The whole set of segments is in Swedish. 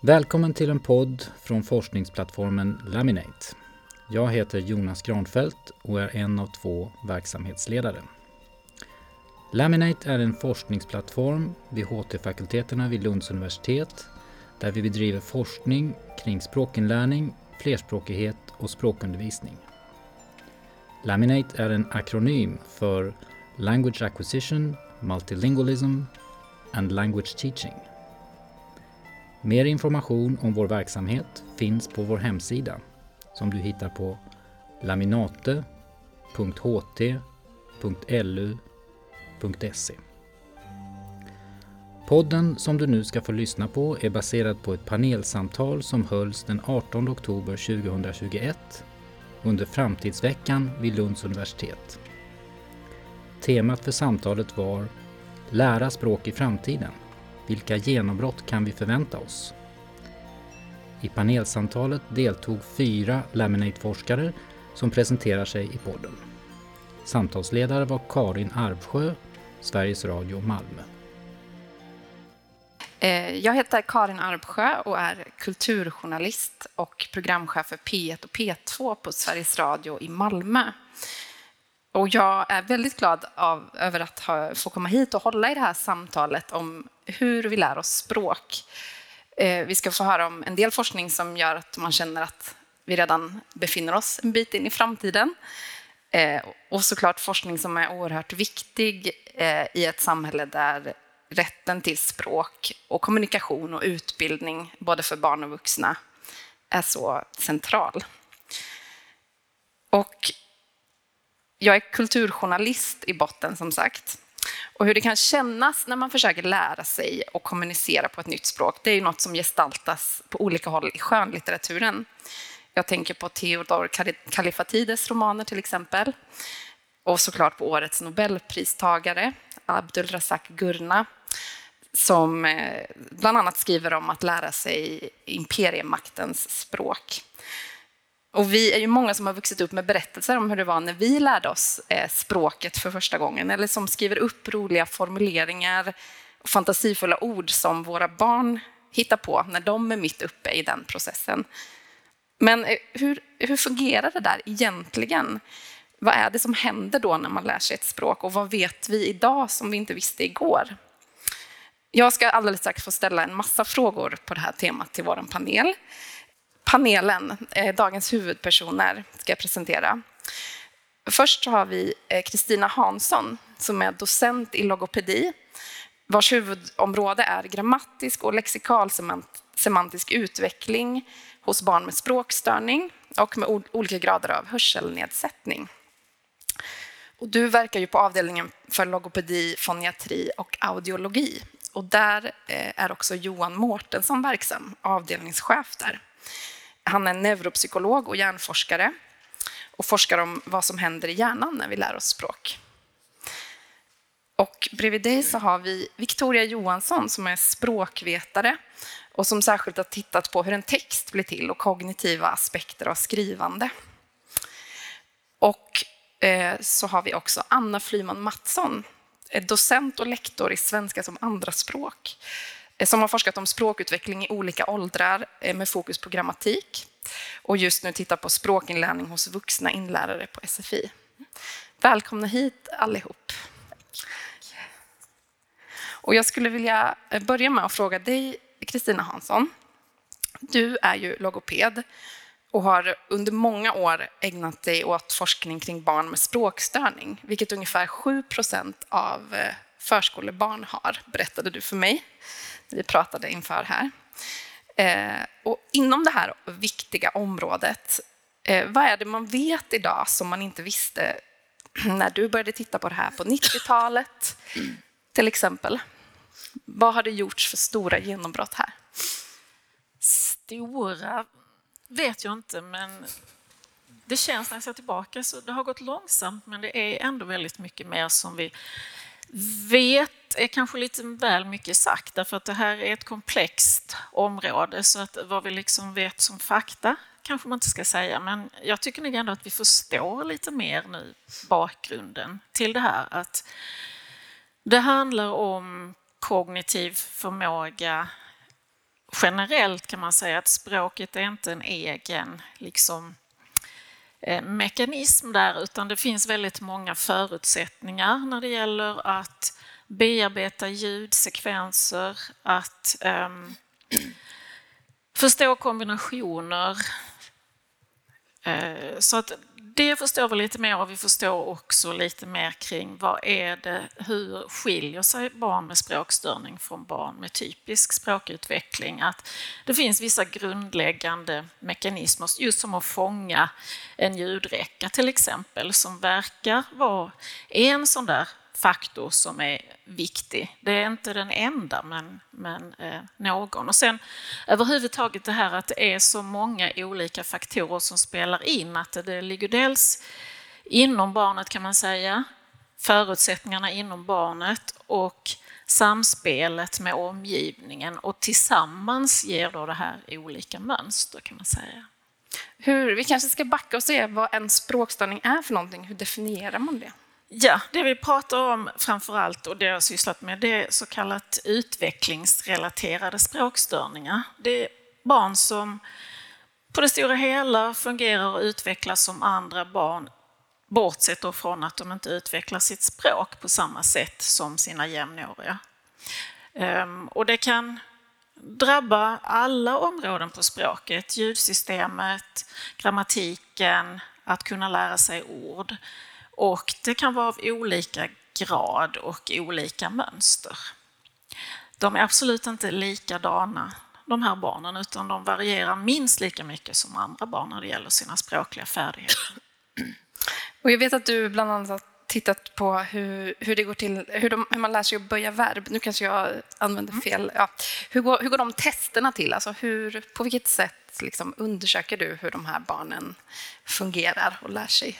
Välkommen till en podd från forskningsplattformen Laminate. Jag heter Jonas Granfeldt och är en av två verksamhetsledare. Laminate är en forskningsplattform vid HT-fakulteterna vid Lunds universitet där vi bedriver forskning kring språkinlärning, flerspråkighet och språkundervisning. Laminate är en akronym för Language Acquisition, Multilingualism and Language Teaching. Mer information om vår verksamhet finns på vår hemsida som du hittar på laminate.ht.lu.se. Podden som du nu ska få lyssna på är baserad på ett panelsamtal som hölls den 18 oktober 2021 under Framtidsveckan vid Lunds universitet. Temat för samtalet var Lära språk i framtiden. Vilka genombrott kan vi förvänta oss? I panelsamtalet deltog fyra Laminate-forskare som presenterar sig i podden. Samtalsledare var Karin Arvsjö, Sveriges Radio Malmö. Eh, jag heter Karin Arvsjö och är kulturjournalist och programchef för P1 och P2 på Sveriges Radio i Malmö. Och jag är väldigt glad av, över att ha, få komma hit och hålla i det här samtalet om hur vi lär oss språk. Eh, vi ska få höra om en del forskning som gör att man känner att vi redan befinner oss en bit in i framtiden. Eh, och såklart forskning som är oerhört viktig eh, i ett samhälle där rätten till språk och kommunikation och utbildning, både för barn och vuxna, är så central. Och jag är kulturjournalist i botten, som sagt. Och hur det kan kännas när man försöker lära sig och kommunicera på ett nytt språk, det är ju något som gestaltas på olika håll i skönlitteraturen. Jag tänker på Theodor Kalifatides romaner till exempel. Och såklart på årets nobelpristagare, Abdulrazak Gurna, som eh, bland annat skriver om att lära sig imperiemaktens språk. Och vi är ju många som har vuxit upp med berättelser om hur det var när vi lärde oss eh, språket för första gången, eller som skriver upp roliga formuleringar och fantasifulla ord som våra barn hittar på när de är mitt uppe i den processen. Men eh, hur, hur fungerar det där egentligen? Vad är det som händer då när man lär sig ett språk och vad vet vi idag som vi inte visste igår? Jag ska alldeles strax få ställa en massa frågor på det här temat till vår panel. Panelen, eh, dagens huvudpersoner, ska jag presentera. Först har vi eh, Kristina Hansson som är docent i logopedi vars huvudområde är grammatisk och lexikalsemantisk utveckling hos barn med språkstörning och med olika grader av hörselnedsättning. Och du verkar ju på avdelningen för logopedi, foniatri och audiologi och där eh, är också Johan Mårtensson verksam, avdelningschef där. Han är neuropsykolog och hjärnforskare och forskar om vad som händer i hjärnan när vi lär oss språk. Och bredvid dig så har vi Victoria Johansson som är språkvetare och som särskilt har tittat på hur en text blir till och kognitiva aspekter av skrivande. Och eh, så har vi också Anna Flyman Mattsson docent och lektor i svenska som andraspråk Eh, som har forskat om språkutveckling i olika åldrar eh, med fokus på grammatik och just nu tittar på språkinlärning hos vuxna inlärare på SFI. Välkomna hit allihop. Och jag skulle vilja eh, börja med att fråga dig, Kristina Hansson. Du är ju logoped och har under många år ägnat dig åt forskning kring barn med språkstörning, vilket ungefär 7 procent av förskolebarn har, berättade du för mig när vi pratade inför här. Eh, och inom det här viktiga området, eh, vad är det man vet idag som man inte visste när du började titta på det här på 90-talet, till exempel? Vad har det gjorts för stora genombrott här? Stora vet jag inte, men det känns när jag ser tillbaka så det har gått långsamt, men det är ändå väldigt mycket mer som vi vet är kanske lite väl mycket sagt, därför att det här är ett komplext område, så att vad vi liksom vet som fakta kanske man inte ska säga, men jag tycker nog ändå att vi förstår lite mer nu bakgrunden till det här. Att det handlar om kognitiv förmåga generellt kan man säga att språket är inte en egen liksom, Eh, mekanism där, utan det finns väldigt många förutsättningar när det gäller att bearbeta ljudsekvenser, att um, förstå kombinationer. Uh, så att det förstår vi lite mer och vi förstår också lite mer kring vad är det, hur skiljer sig barn med språkstörning från barn med typisk språkutveckling? Att det finns vissa grundläggande mekanismer, just som att fånga en ljudräcka till exempel, som verkar vara en sån där faktor som är viktig. Det är inte den enda, men, men eh, någon. Och sen överhuvudtaget det här att det är så många olika faktorer som spelar in. Att det, det ligger dels inom barnet kan man säga, förutsättningarna inom barnet och samspelet med omgivningen och tillsammans ger då det här olika mönster kan man säga. Hur, vi kanske ska backa och se vad en språkstörning är för någonting. Hur definierar man det? Ja, det vi pratar om framför allt och det jag har sysslat med det är så kallat utvecklingsrelaterade språkstörningar. Det är barn som på det stora hela fungerar och utvecklas som andra barn bortsett från att de inte utvecklar sitt språk på samma sätt som sina jämnåriga. Ehm, och det kan drabba alla områden på språket, ljudsystemet, grammatiken, att kunna lära sig ord. Och det kan vara av olika grad och olika mönster. De är absolut inte likadana, de här barnen, utan de varierar minst lika mycket som andra barn när det gäller sina språkliga färdigheter. Och jag vet att du bland annat har tittat på hur, hur det går till, hur, de, hur man lär sig att böja verb. Nu kanske jag använder mm. fel. Ja. Hur, går, hur går de testerna till? Alltså hur, på vilket sätt liksom undersöker du hur de här barnen fungerar och lär sig?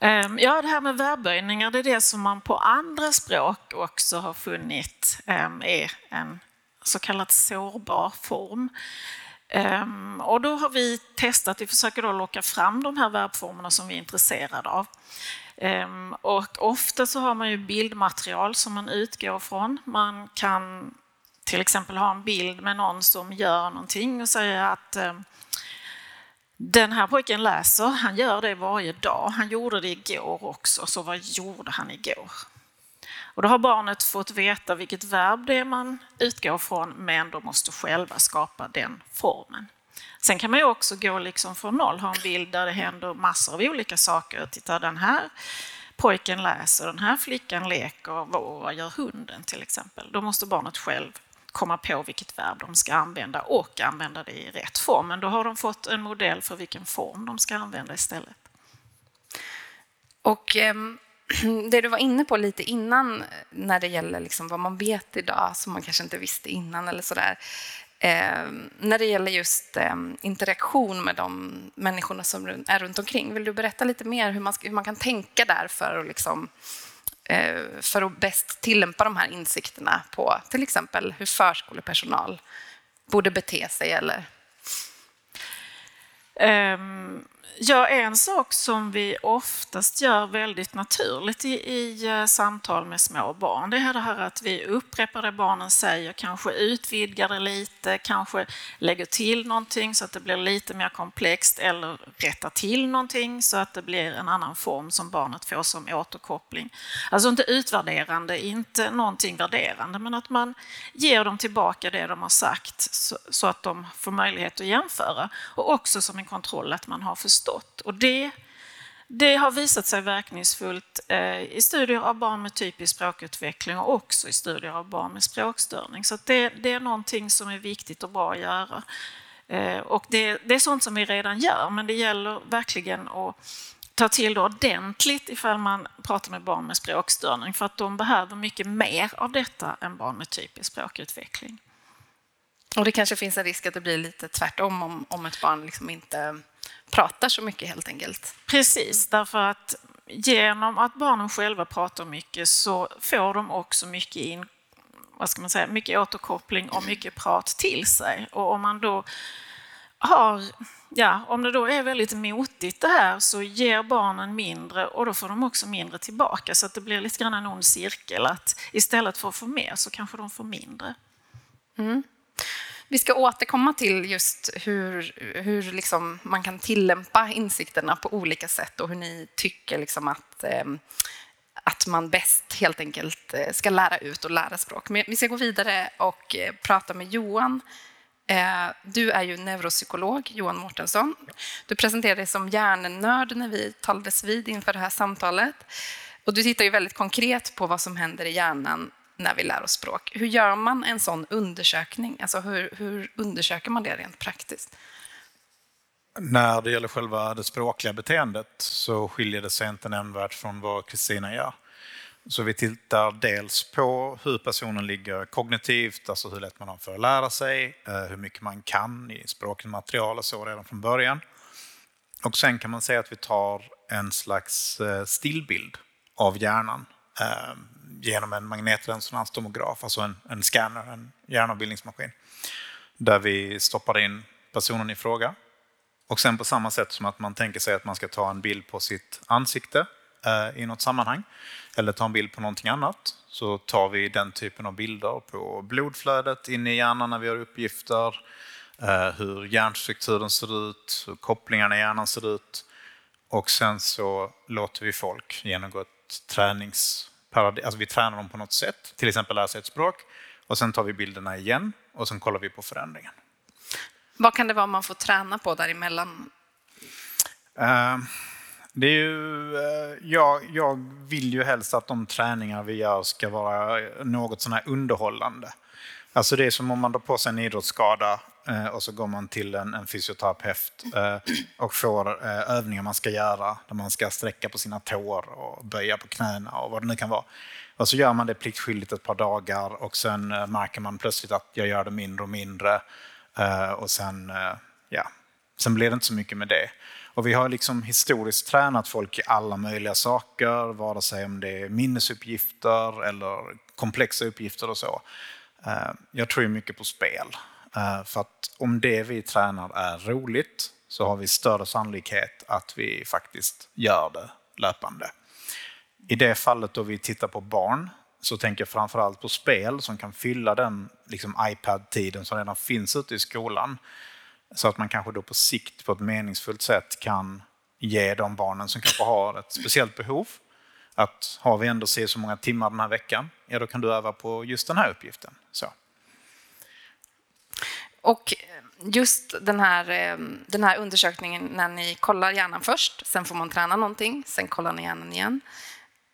Ehm, ja, det här med verbböjningar, det är det som man på andra språk också har funnit ehm, är en så kallad sårbar form. Ehm, och då har vi testat, vi försöker då locka fram de här verbformerna som vi är intresserade av. Och ofta så har man ju bildmaterial som man utgår från. Man kan till exempel ha en bild med någon som gör någonting och säga att den här pojken läser, han gör det varje dag. Han gjorde det igår också, så vad gjorde han igår? Och då har barnet fått veta vilket verb det är man utgår från, men de måste själva skapa den formen. Sen kan man ju också gå liksom från noll, ha en bild där det händer massor av olika saker. Titta, den här pojken läser, den här flickan leker, vad gör hunden till exempel? Då måste barnet själv komma på vilket verb de ska använda och använda det i rätt form. Men då har de fått en modell för vilken form de ska använda istället. Och eh, det du var inne på lite innan när det gäller liksom vad man vet idag som man kanske inte visste innan eller sådär. Eh, när det gäller just eh, interaktion med de människorna som är runt omkring. Vill du berätta lite mer hur man, hur man kan tänka där för att liksom, Eh, Eh, för att bäst tillämpa de här insikterna på till exempel hur förskolepersonal borde bete sig eller? Ehm, Ja, en sak som vi oftast gör väldigt naturligt i, i eh, samtal med små barn, det är det här att vi upprepar det barnen säger, kanske utvidgar det lite, kanske lägger till någonting så att det blir lite mer komplext eller rättar till någonting så att det blir en annan form som barnet får som återkoppling. Alltså inte utvärderande, inte någonting värderande, men att man ger dem tillbaka det de har sagt så, så att de får möjlighet att jämföra och också som en kontroll att man har förstått förstått. Och det, det har visat sig verkningsfullt eh, i studier av barn med typisk språkutveckling och också i studier av barn med språkstörning. Så det, det, är någonting som är viktigt och bra att göra. Eh, och det, det, är sånt som vi redan gör, men det gäller verkligen att ta till det ordentligt ifall man pratar med barn med språkstörning, för att de behöver mycket mer av detta än barn med typisk språkutveckling. Och det kanske finns en risk att det blir lite tvärtom om, om ett barn liksom inte pratar så mycket helt enkelt. Precis, därför att genom att barnen själva pratar mycket så får de också mycket in, vad ska man säga, mycket återkoppling och mycket prat till sig. Och om man då har, ja, om det då är väldigt motigt det här så ger barnen mindre och då får de också mindre tillbaka. Så att det blir lite grann en ond cirkel att istället för att få mer så kanske de får mindre. Mm. Vi ska återkomma till just hur, hur liksom man kan tillämpa insikterna på olika sätt och hur ni tycker liksom att, ehm, att man bäst helt enkelt eh, ska lära ut och lära språk. Men vi ska gå vidare och eh, prata med Johan. Eh, du är ju neuropsykolog, Johan Mårtensson. Du presenterade dig som hjärnnörd när vi talades vid inför det här samtalet. Och du tittar ju väldigt konkret på vad som händer i hjärnan när vi lär oss språk. Hur gör man en sån undersökning? Alltså hur, hur undersöker man det rent praktiskt? När det gäller själva det språkliga beteendet så skiljer det sig inte nämnvärt från vad Kristina gör. Så vi tittar dels på hur personen ligger kognitivt, alltså hur lätt man har för att lära sig, eh, hur mycket man kan i språkligt material och så redan från början. Och sen kan man säga att vi tar en slags eh, stillbild av hjärnan eh, genom en magnetresonanstomograf, alltså en, en scanner, en hjärnavbildningsmaskin, där vi stoppar in personen i fråga. Och sen på samma sätt som att man tänker sig att man ska ta en bild på sitt ansikte eh, i något sammanhang, eller ta en bild på någonting annat, så tar vi den typen av bilder på blodflödet inne i hjärnan när vi har uppgifter, eh, hur hjärnstrukturen ser ut, hur kopplingarna i hjärnan ser ut. Och sen så låter vi folk genomgå ett träningsparadigm, alltså vi tränar dem på något sätt, till exempel sig ett språk, och sen tar vi bilderna igen och sen kollar vi på förändringen. Vad kan det vara man får träna på däremellan? Uh, det är ju, uh, jag, jag vill ju helst att de träningar vi gör ska vara något sån här underhållande. Alltså det är som om man drar på sig en idrottsskada eh, och så går man till en, en fysioterapeut eh, och får eh, övningar man ska göra där man ska sträcka på sina tår och böja på knäna och vad det nu kan vara. Och så gör man det pliktskyldigt ett par dagar och sen märker man plötsligt att jag gör det mindre och mindre. Och sen, ja, sen blir det inte så mycket med det. Och vi har liksom historiskt tränat folk i alla möjliga saker, vare sig om det är minnesuppgifter eller komplexa uppgifter och så. Eh, jag tror ju mycket på spel. Eh, för att om det vi tränar är roligt så har vi större sannolikhet att vi faktiskt gör det löpande. I det fallet då vi tittar på barn så tänker jag framförallt på spel som kan fylla den liksom, iPad-tiden som redan finns ute i skolan. Så att man kanske då på sikt på ett meningsfullt sätt kan ge de barnen som kanske har ett speciellt behov att har vi ändå se så många timmar den här veckan, ja då kan du öva på just den här uppgiften. Så. Och just den här, eh, den här undersökningen när ni kollar hjärnan först, sen får man träna någonting, sen kollar ni hjärnan igen.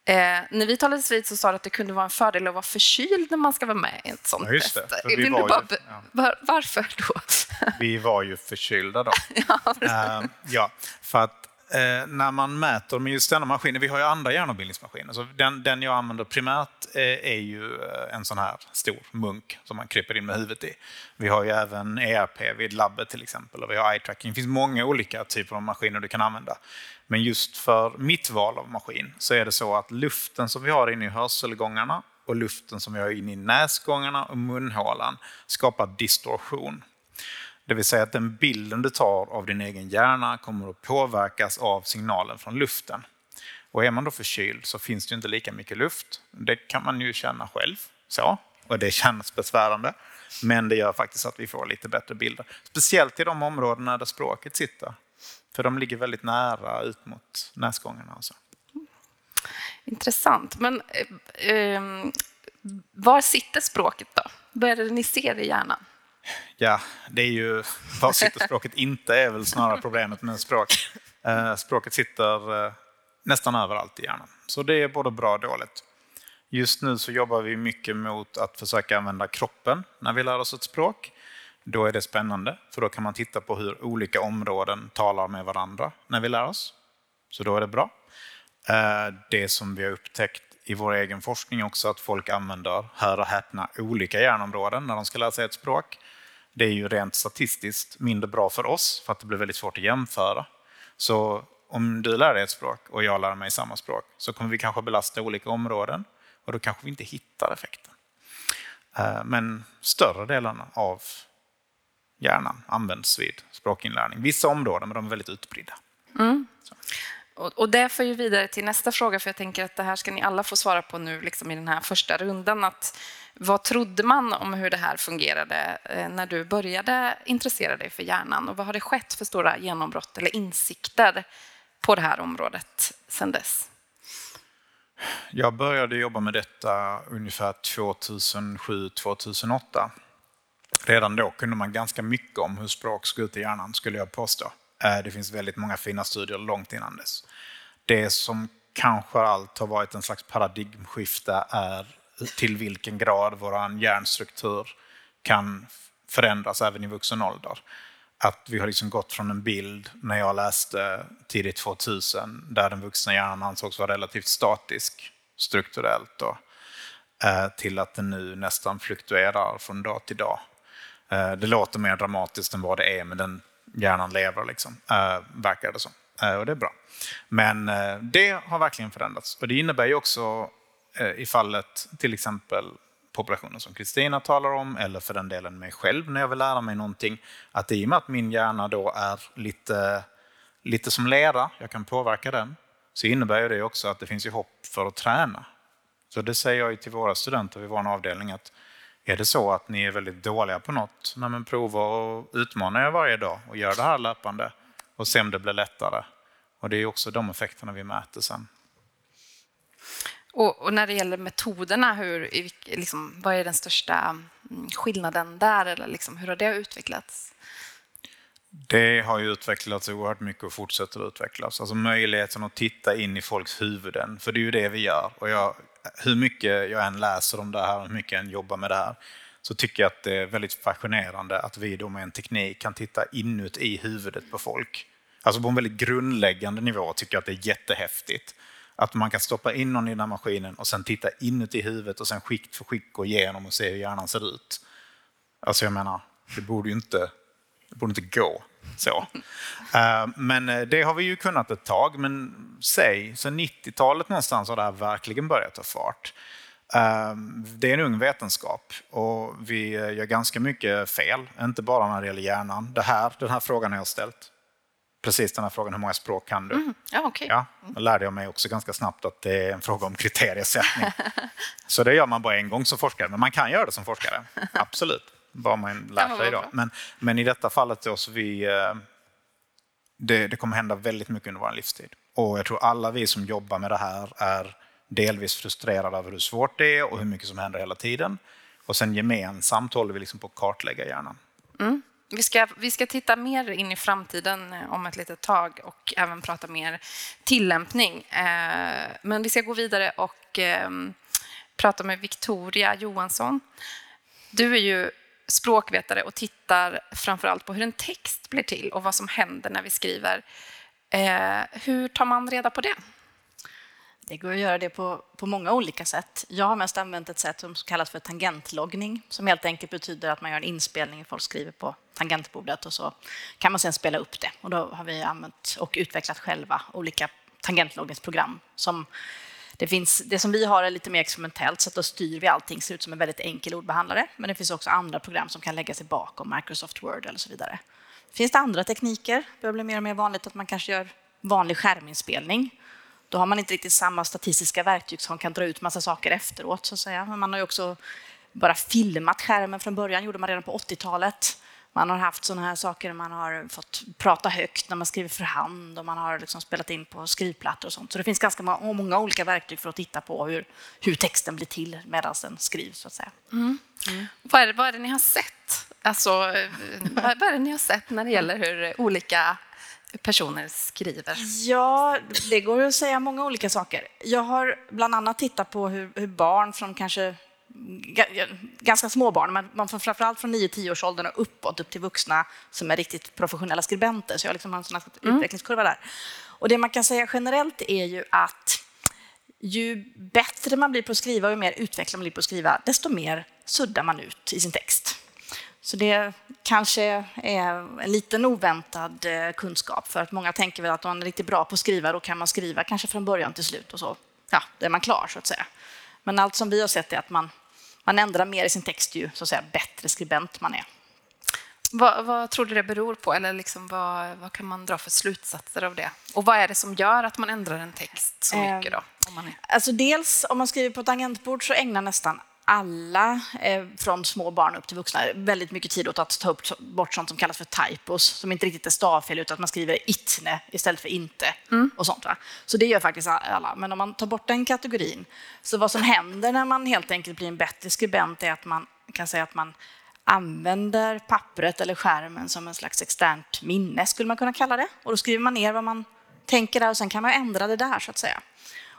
Eh, när vi talades vid så sa du att det kunde vara en fördel att vara förkyld när man ska vara med i ett sånt ja, just test. Det, vi var bara, ju, ja. var, varför då? vi var ju förkylda då. ja, uh, ja, för att eh, Eh, när man mäter med just denna maskinen, vi har ju andra hjärnavbildningsmaskiner, så den, den jag använder primärt eh, är ju eh, en sån här stor munk som man kryper in med huvudet i. Vi har ju även ERP vid labbet till exempel och vi har eye tracking. Det finns många olika typer av maskiner du kan använda. Men just för mitt val av maskin så är det så att luften som vi har inne i hörselgångarna och luften som vi har inne i näsgångarna och munhålan skapar distorsion. Det vill säga att den bilden du tar av din egen hjärna kommer att påverkas av signalen från luften. Och är man då förkyld så finns det inte lika mycket luft. Det kan man ju känna själv. Så, och det känns besvärande. Men det gör faktiskt att vi får lite bättre bilder. Speciellt i de områdena där språket sitter. För de ligger väldigt nära ut mot näsgångarna. Och så. Intressant. Men eh, eh, var sitter språket då? Vad är det ni ser i hjärnan? Ja, det är ju var sitter språket inte är väl snarare problemet med språk. Eh, språket sitter eh, nästan överallt i hjärnan. Så det är både bra och dåligt. Just nu så jobbar vi mycket mot att försöka använda kroppen när vi lär oss ett språk. Då är det spännande, för då kan man titta på hur olika områden talar med varandra när vi lär oss. Så då är det bra. Eh, det som vi har upptäckt i vår egen forskning också, att folk använder, hör och häpna, olika hjärnområden när de ska lära sig ett språk. Det är ju rent statistiskt mindre bra för oss, för att det blir väldigt svårt att jämföra. Så om du lär dig ett språk och jag lär mig samma språk så kommer vi kanske belasta olika områden och då kanske vi inte hittar effekten. Eh, men större delen av hjärnan används vid språkinlärning. Vissa områden, men de är väldigt utspridda. Mm. Och, och det för ju vidare till nästa fråga, för jag tänker att det här ska ni alla få svara på nu liksom i den här första rundan. Att, vad trodde man om hur det här fungerade eh, när du började intressera dig för hjärnan? Och vad har det skett för stora genombrott eller insikter på det här området sedan dess? Jag började jobba med detta ungefär 2007-2008. Redan då kunde man ganska mycket om hur språk ska ut i hjärnan, skulle jag påstå. Eh, det finns väldigt många fina studier långt innan dess. Det som kanske allt har varit en slags paradigmskifte är till vilken grad vår hjärnstruktur kan förändras även i vuxen ålder. Att vi har liksom gått från en bild när jag läste tidigt 2000 där den vuxna hjärnan ansågs vara relativt statisk strukturellt då, eh, till att den nu nästan fluktuerar från dag till dag. Eh, det låter mer dramatiskt än vad det är, men den hjärnan lever, liksom, eh, verkar det som. Och det är bra. Men det har verkligen förändrats. Och det innebär ju också Eh, i fallet till exempel populationen som Kristina talar om, eller för den delen mig själv när jag vill lära mig någonting, att i och med att min hjärna då är lite, lite som lera, jag kan påverka den, så innebär det också att det finns ju hopp för att träna. Så det säger jag till våra studenter vid vår avdelning att är det så att ni är väldigt dåliga på något, men prova och utmana er varje dag och gör det här löpande och se om det blir lättare. Och det är också de effekterna vi mäter sen. Och, och när det gäller metoderna, hur, liksom, vad är den största mm, skillnaden där? Eller liksom, hur har det utvecklats? Det har ju utvecklats oerhört mycket och fortsätter att utvecklas. Alltså möjligheten att titta in i folks huvuden, för det är ju det vi gör. Och jag hur mycket jag än läser om det här, hur mycket jag än jobbar med det här, så tycker jag att det är väldigt fascinerande att vi då med en teknik kan titta inuti huvudet på folk. Alltså på en väldigt grundläggande nivå tycker jag att det är jättehäftigt. Att man kan stoppa in någon i den här maskinen och sen titta inuti huvudet och sen skikt för skikt gå igenom och se hur hjärnan ser ut. Alltså jag menar, det borde ju inte, det borde inte gå. Så. Eh, men eh, det har vi ju kunnat ett tag, men säg, så 90-talet någonstans har det här verkligen börjat ta fart. Eh, det är en ung vetenskap och vi gör ganska mycket fel, inte bara när det gäller hjärnan. Det här, den här frågan har jag ställt. Precis den här frågan, hur många språk kan du? Mm, ja, okay. ja, då lärde jag mig också ganska snabbt att det är en fråga om kriteriesättning. så det gör man bara en gång som forskare, men man kan göra det som forskare, absolut vad man lär sig idag. Men, men i detta fallet då, så vi, eh, det, det kommer hända väldigt mycket under vår livstid. Och jag tror alla vi som jobbar med det här är delvis frustrerade över hur svårt det är och hur mycket som händer hela tiden. Och sen gemensamt håller vi liksom på att kartlägga hjärnan. Mm. Vi ska, vi ska titta mer in i framtiden eh, om ett litet tag och även prata mer tillämpning. Eh, men vi ska gå vidare och ehm, prata med Victoria Johansson. Du är ju språkvetare och tittar framförallt på hur en text blir till och vad som händer när vi skriver. Eh, hur tar man reda på det? Det går att göra det på, på många olika sätt. Jag har mest använt ett sätt som kallas för tangentloggning, som helt enkelt betyder att man gör en inspelning, folk skriver på tangentbordet och så kan man sen spela upp det. Och då har vi använt och utvecklat själva olika tangentloggningsprogram som det, finns, det som vi har är lite mer experimentellt, så att då styr vi allting, ser ut som en väldigt enkel ordbehandlare. Men det finns också andra program som kan lägga sig bakom Microsoft Word eller så vidare. Finns det andra tekniker? Det börjar bli mer och mer vanligt att man kanske gör vanlig skärminspelning. Då har man inte riktigt samma statistiska verktyg som kan dra ut massa saker efteråt. Så att säga. Men man har ju också bara filmat skärmen från början, gjorde man redan på 80-talet. Man har haft sådana här saker, man har fått prata högt när man skriver för hand och man har liksom spelat in på skrivplattor och sånt. Så det finns ganska många olika verktyg för att titta på hur, hur texten blir till medan den skrivs. Så att säga. Mm. Mm. Vad, är det, vad är det ni har sett? Alltså, vad är det ni har sett när det gäller hur olika personer skriver? Ja, det går att säga många olika saker. Jag har bland annat tittat på hur, hur barn från kanske ganska små barn, men man får framförallt från 9-10 års åldern och uppåt, upp till vuxna som är riktigt professionella skribenter. Så jag liksom har en sån mm. utvecklingskurva där. Och det man kan säga generellt är ju att ju bättre man blir på att skriva och ju mer utvecklad man blir på att skriva, desto mer suddar man ut i sin text. Så det kanske är en liten oväntad eh, kunskap, för att många tänker väl att om man är riktigt bra på att skriva, då kan man skriva kanske från början till slut och så, ja, då är man klar så att säga. Men allt som vi har sett är att man man ändrar mer i sin text ju så att säga, bättre skribent man är. Vad, vad tror du det beror på? Eller liksom vad, vad kan man dra för slutsatser av det? Och vad är det som gör att man ändrar en text så Eh, mycket? Då, om man är... Alltså dels om man skriver på tangentbord så ägnar nästan alla, eh, från små barn upp till vuxna, väldigt mycket tid åt att ta upp, bort sånt som kallas för typos, som inte riktigt är stavfel, utan att man skriver itne istället för inte. och sånt. Va? Så det gör faktiskt alla. Men om man tar bort den kategorin, så vad som händer när man helt enkelt blir en bättre skribent är att man kan säga att man använder pappret eller skärmen som en slags externt minne, skulle man kunna kalla det. Och då skriver man ner vad man tänker där och sen kan man ändra det där, så att säga.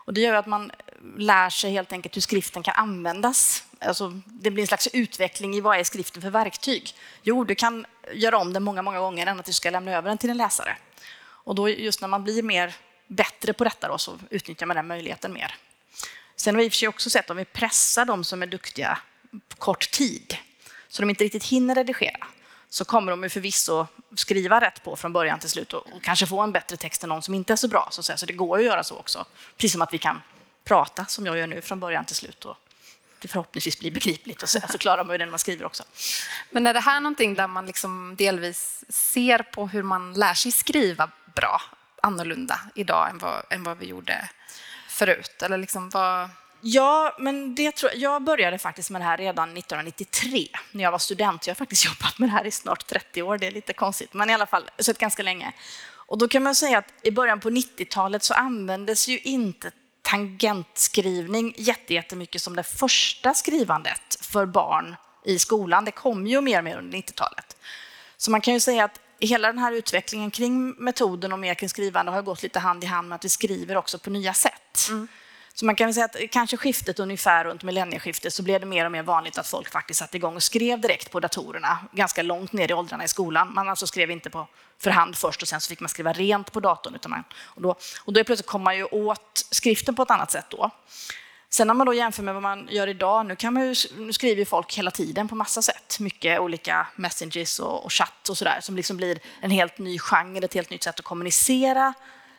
Och det gör att man lär sig helt enkelt hur skriften kan användas. Alltså, det blir en slags utveckling i vad är skriften för verktyg. Jo, du kan göra om den många, många gånger än att du ska lämna över den till en läsare. Och då just när man blir mer bättre på detta då, så utnyttjar man den möjligheten mer. Sen har vi i och för sig också sett om vi pressar de som är duktiga på kort tid, så de inte riktigt hinner redigera, så kommer de ju förvisso skriva rätt på från början till slut och, och kanske få en bättre text än någon som inte är så bra. Så, så det går ju att göra så också. Precis som att vi kan prata som jag gör nu från början till slut och det förhoppningsvis blir begripligt och så, så klarar man ju det när man skriver också. Men är det här någonting där man liksom delvis ser på hur man lär sig skriva bra, annorlunda idag än vad, än vad vi gjorde förut? Eller liksom vad... Ja, men det tror jag. jag började faktiskt med det här redan 1993 när jag var student. Jag har faktiskt jobbat med det här i snart 30 år. Det är lite konstigt, men i alla fall så ganska länge. Och då kan man säga att i början på 90-talet så användes ju inte tangentskrivning jättemycket som det första skrivandet för barn i skolan. Det kom ju mer och mer under 90-talet. Så man kan ju säga att hela den här utvecklingen kring metoden och mer kring skrivande har gått lite hand i hand med att vi skriver också på nya sätt. Mm. Så man kan väl säga att kanske skiftet ungefär runt millennieskiftet så blev det mer och mer vanligt att folk faktiskt satte igång och skrev direkt på datorerna, ganska långt ner i åldrarna i skolan. Man alltså skrev inte på för hand först och sen så fick man skriva rent på datorn. Utan man, och, då, och då plötsligt kom man ju åt skriften på ett annat sätt då. Sen när man då jämför med vad man gör idag, nu, kan man ju, nu skriver ju folk hela tiden på massa sätt. Mycket olika messages och, och chatt och sådär som liksom blir en helt ny genre, ett helt nytt sätt att kommunicera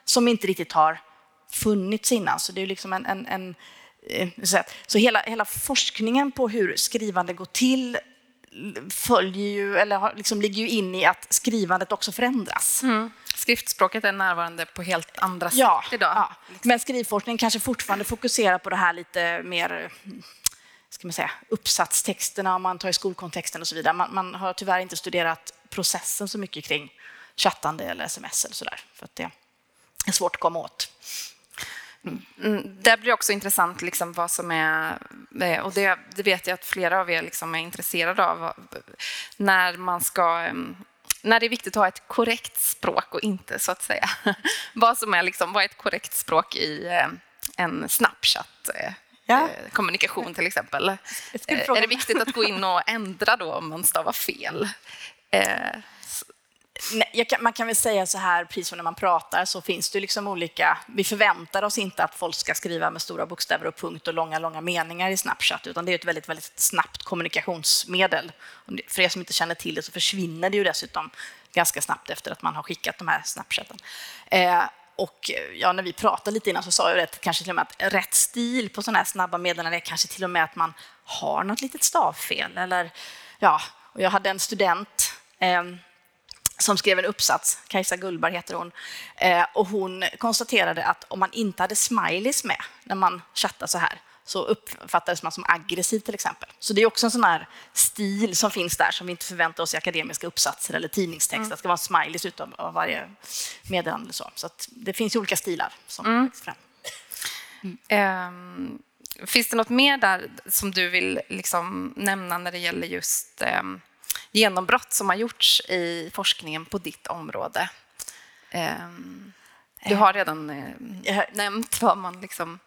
som inte riktigt har funnits innan. Så det är liksom en, en, en eh, så hela, hela forskningen på hur skrivande går till följer ju, eller liksom ligger ju in i att skrivandet också förändras. Mm. Skriftspråket är närvarande på helt andra ja, sätt idag. Ja. Men skrivforskning kanske fortfarande fokuserar på det här lite mer ska man säga, uppsatstexterna om man tar i skolkontexten och så vidare. Man, man har tyvärr inte studerat processen så mycket kring chattande eller sms eller sådär. För att det är svårt att komma åt. Mm. Det blir också intressant liksom vad som är, eh, och det, det vet jag att flera av er liksom är intresserade av, när man ska mm, när det är viktigt att ha ett korrekt språk och inte så att säga vad som är liksom, vad är ett korrekt språk i eh, en Snapchat-kommunikation ja. till exempel. Är det viktigt att gå in och ändra då om man stavar fel? kan, man kan väl säga så här, precis som när man pratar så finns det liksom olika... Vi förväntar oss inte att folk ska skriva med stora bokstäver och punkt och långa, långa meningar i Snapchat, utan det är ett väldigt, väldigt snabbt kommunikationsmedel. För er som inte känner till det så försvinner det ju dessutom ganska snabbt efter att man har skickat de här Snapchatten. Eh, och eh, ja, när vi pratade lite innan så sa jag rätt, kanske till och med att rätt stil på sådana här snabba meddelanden är kanske till och med att man har något litet stavfel. Eller, ja, och jag hade en student eh, som skrev en uppsats, Kajsa Gullberg heter hon, eh, och hon konstaterade att om man inte hade smileys med när man chattar så här så uppfattades man som aggressiv till exempel. Så det är också en sån här stil som finns där som vi inte förväntar oss i akademiska uppsatser eller tidningstext. Mm. Det ska vara smileys utav av varje meddelande. Så, så det finns ju olika stilar som mm. fram. Mm. Um, finns det något mer där som du vill liksom nämna när det gäller just um, genombrott som har gjorts i forskningen på ditt område. Ehm, du har redan eh, nämnt vad man liksom...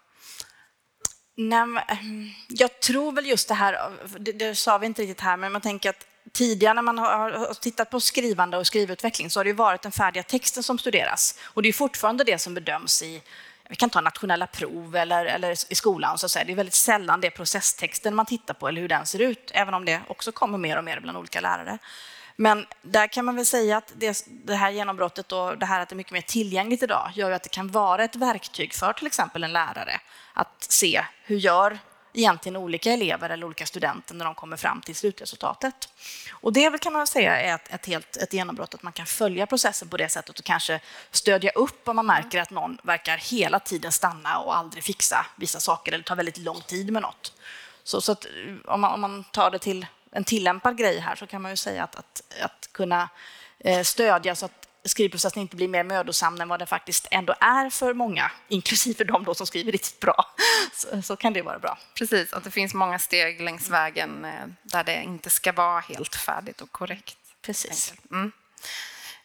Nej, ehm, jag tror väl just det här, det, det sa vi inte riktigt här, men man tänker att tidigare när man har tittat på skrivande och skrivutveckling så har det varit den färdiga texten som studeras. Och det är fortfarande det som bedöms i vi kan ta nationella prov eller, eller i skolan. Så att säga. Det är väldigt sällan det är processtexten man tittar på eller hur den ser ut, även om det också kommer mer och mer bland olika lärare. Men där kan man väl säga att det, det här genombrottet och det här att det är mycket mer tillgängligt idag gör ju att det kan vara ett verktyg för till exempel en lärare att se hur gör egentligen olika elever eller olika studenter när de kommer fram till slutresultatet. Och det kan man säga är ett, ett, helt, ett genombrott, att man kan följa processen på det sättet och kanske stödja upp om man märker att någon verkar hela tiden stanna och aldrig fixa vissa saker eller tar väldigt lång tid med något. Så, så att, om, man, om man tar det till en tillämpad grej här så kan man ju säga att, att, att kunna eh, stödja så att skrivprocessen inte blir mer mödosam än vad den faktiskt ändå är för många, inklusive de då som skriver riktigt bra. Så, så, kan det vara bra. Precis, att det finns många steg längs vägen eh, där det inte ska vara helt färdigt och korrekt. Precis. Mm.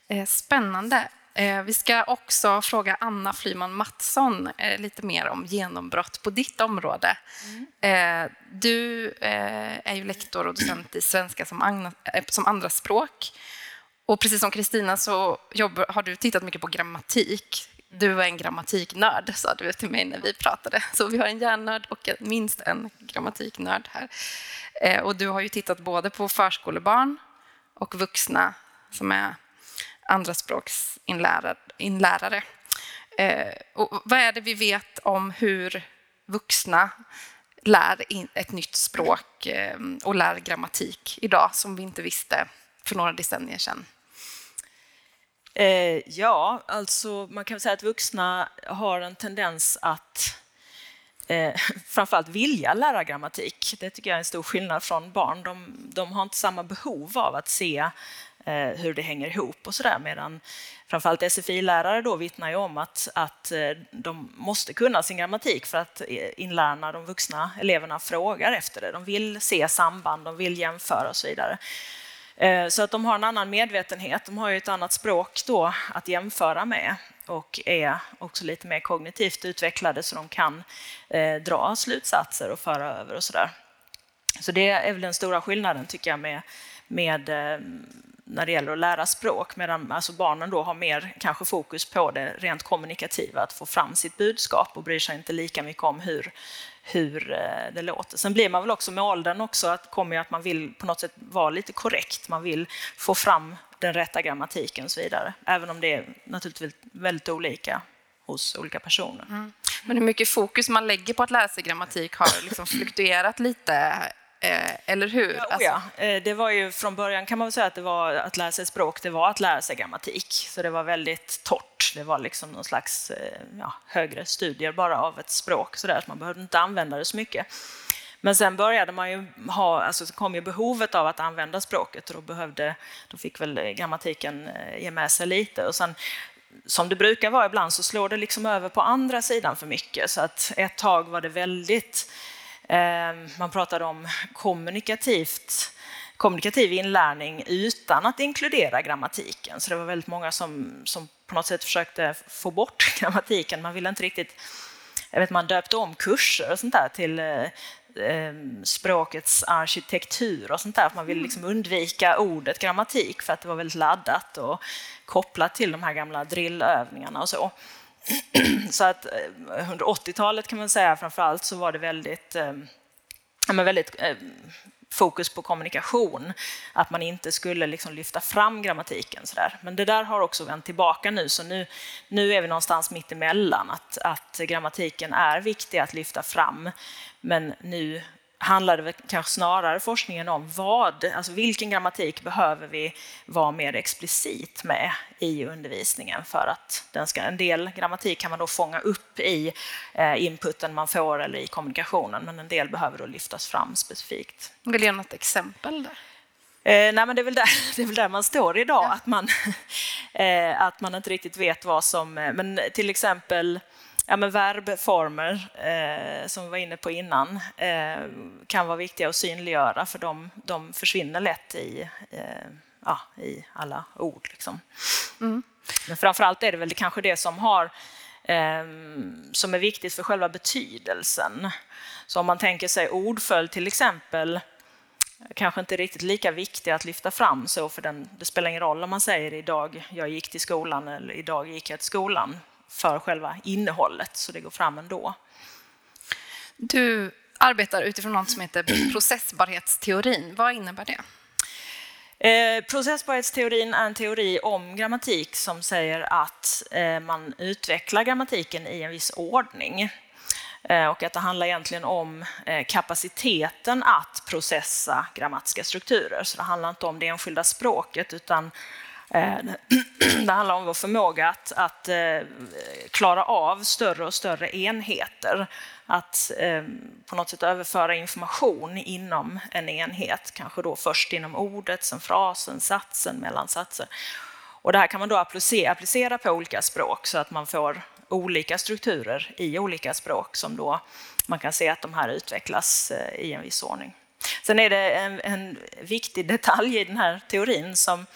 Eh, spännande. Eh, vi ska också fråga Anna Flyman Mattsson lite mer om genombrott på ditt område. Mm. Du är ju lektor och docent i svenska som, som andraspråk. Och precis som Kristina så jobbar, har du tittat mycket på grammatik. Du är en grammatiknörd, sa du till mig när vi pratade. Så vi har en hjärnnörd och minst en grammatiknörd här. Eh, och du har ju tittat både på förskolebarn och vuxna som är andraspråksinlärare. Eh, och vad är det vi vet om hur vuxna lär ett nytt språk eh, och lär grammatik idag som vi inte visste för några decennier sedan? Eh, ja, alltså man kan säga att vuxna har en tendens att eh, framförallt vilja lära grammatik. Det tycker jag är en stor skillnad från barn. De, de har inte samma behov av att se eh, hur det hänger ihop och sådär medan framförallt SFI-lärare då vittnar ju om att, att eh, de måste kunna sin grammatik för att eh, inlärna inlärarna, de vuxna eleverna, frågar efter det. De vill se samband, de vill jämföra och så vidare. Eh, så att de har en annan medvetenhet. De har ju ett annat språk då att jämföra med och är också lite mer kognitivt utvecklade så de kan eh, dra slutsatser och föra över och sådär. Så det är väl den stora skillnaden tycker jag med, med eh, när det gäller att lära språk, medan alltså barnen då har mer kanske fokus på det rent kommunikativa, att få fram sitt budskap och bryr sig inte lika mycket om hur, hur eh, det låter. Sen blir man väl också med åldern också att kommer att man vill på något sätt vara lite korrekt. Man vill få fram den rätta grammatiken och så vidare. Även om det är naturligtvis väldigt olika hos olika personer. Mm. Men hur mycket fokus man lägger på att lära sig grammatik har liksom fluktuerat lite eller hur? Ja, alltså. ja. Eh, det var ju från början kan man väl säga att det var att lära sig språk, det var att lära sig grammatik. Så det var väldigt torrt. Det var liksom någon slags eh, ja, högre studier bara av ett språk så där, man behövde inte använda det så mycket. Men sen började man ju ha, alltså så kom ju behovet av att använda språket och då, behövde, då fick väl grammatiken ge med sig lite. Och sen, som det brukar vara ibland så slår det liksom över på andra sidan för mycket. Så att ett tag var det väldigt man pratade om kommunikativt, kommunikativ inlärning utan att inkludera grammatiken. Så det var väldigt många som, som på något sätt försökte få bort grammatiken. Man ville inte riktigt... Jag vet, man döpte om kurser och sånt där till eh, ehm, språkets arkitektur och sånt där. Man ville mm. liksom undvika ordet grammatik för att det var väldigt laddat och kopplat till de här gamla drillövningarna och så. så att eh, under 80-talet kan man säga framförallt så var det väldigt, eh, väldigt eh, fokus på kommunikation, att man inte skulle liksom lyfta fram grammatiken. Så där. Men det där har också vänt tillbaka nu, så nu, nu är vi någonstans mitt emellan, att, att grammatiken är viktig att lyfta fram, men nu handlar det kanske snarare forskningen om vad, alltså vilken grammatik behöver vi vara mer explicit med i undervisningen för att den ska, en del grammatik kan man då fånga upp i eh, inputen man får eller i kommunikationen, men en del behöver då lyftas fram specifikt. Vill du ge något exempel där? Eh, nej, men det, är väl där, det är väl där man står idag, ja. att, man, eh, att man inte riktigt vet vad som... Eh, men till exempel ja, men verbformer, eh, som vi var inne på innan, eh, kan vara viktiga att synliggöra för de, de försvinner lätt i, eh, ja, i alla ord. Liksom. Mm. Men framförallt är det väl det, kanske det som, har, eh, som är viktigt för själva betydelsen. Så om man tänker sig ordföljd till exempel, kanske inte riktigt lika viktig att lyfta fram så för den, det spelar ingen roll om man säger idag jag gick till skolan eller idag gick jag till skolan för själva innehållet, så det går fram ändå. Du arbetar utifrån något som heter processbarhetsteorin. Vad innebär det? Eh, processbarhetsteorin är en teori om grammatik som säger att eh, man utvecklar grammatiken i en viss ordning. Eh, och att det handlar egentligen om kapaciteten att processa grammatiska strukturer. Så det handlar inte om det enskilda språket utan Eh, det handlar om vår förmåga att, att eh, klara av större och större enheter. Att eh, på något sätt överföra information inom en enhet, kanske då först inom ordet, sen frasen, satsen, mellan satser. Och det här kan man då applicera på olika språk så att man får olika strukturer i olika språk som då man kan se att de här utvecklas i en viss ordning. Sen är det en, en viktig detalj i den här teorin som,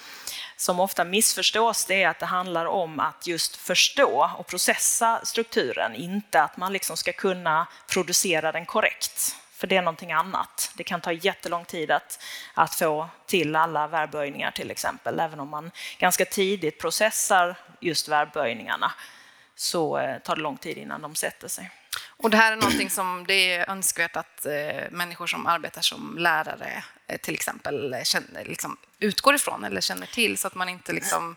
som ofta missförstås, det är att det handlar om att just förstå och processa strukturen, inte att man liksom ska kunna producera den korrekt. För det är någonting annat. Det kan ta jättelång tid att, att få till alla verbböjningar till exempel, även om man ganska tidigt processar just verbböjningarna så eh, tar det lång tid innan de sätter sig. Och det här är någonting som det är önskvärt att eh, människor som arbetar som lärare eh, till exempel känner, liksom, utgår ifrån eller känner till så att man inte liksom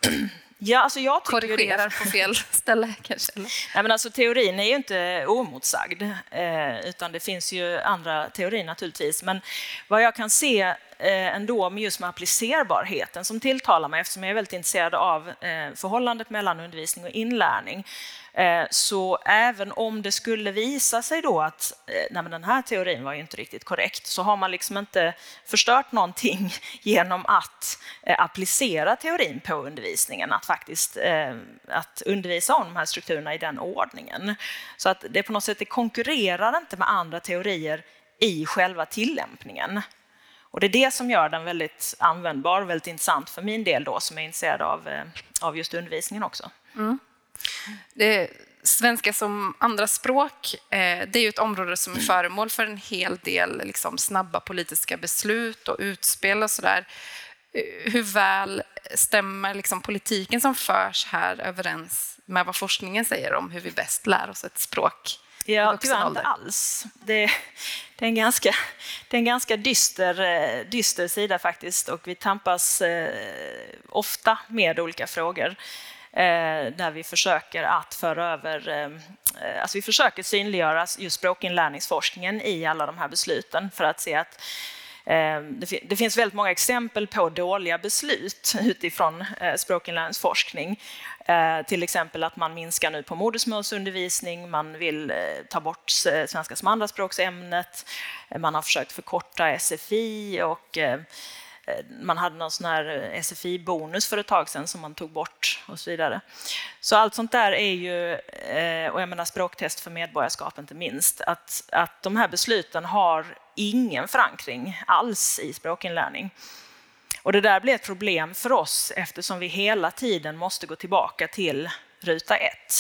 Ja, alltså jag korrigerar på fel ställe kanske? Eller? Nej, men alltså, teorin är ju inte omotsagd, eh, utan det finns ju andra teorier naturligtvis. Men vad jag kan se eh, ändå med just med applicerbarheten som tilltalar mig, eftersom jag är väldigt intresserad av eh, förhållandet mellan undervisning och inlärning, Eh, så även om det skulle visa sig då att eh, nej den här teorin var inte riktigt korrekt så har man liksom inte förstört någonting genom att eh, applicera teorin på undervisningen, att faktiskt att undervisa om de här strukturerna i den ordningen. Så att det på något sätt det konkurrerar inte med andra teorier i själva tillämpningen. Och det är det som gör den väldigt användbar, väldigt intressant för min del då som är intresserad av, av just undervisningen också. Mm. Det, svenska som andraspråk, eh, det är ju ett område som är föremål för en hel del liksom, snabba politiska beslut och utspel och sådär. Eh, hur väl stämmer liksom, politiken som förs här överens med vad forskningen säger om hur vi bäst lär oss ett språk? Ja, tyvärr inte alls. Det, det, är en ganska, det är en ganska dyster, eh, dyster sida faktiskt och vi tampas eh, ofta med olika frågor. Eh, där vi försöker att föra över, eh, eh, alltså vi försöker synliggöra just språkinlärningsforskningen i alla de här besluten för att se att eh, det finns väldigt många exempel på dåliga beslut utifrån eh, språkinlärningsforskning. Till exempel att man minskar nu på modersmålsundervisning, man vill ta bort svenska som andraspråksämnet, man har försökt förkorta SFI och Eh, man hade någon sån här eh, SFI-bonus för ett tag sedan som man tog bort och så vidare. Så allt sånt där är ju, eh, och jag menar språktest för medborgarskap inte minst, att, att de här besluten har ingen förankring alls i språkinlärning. Och det där blir ett problem för oss eftersom vi hela tiden måste gå tillbaka till ruta ett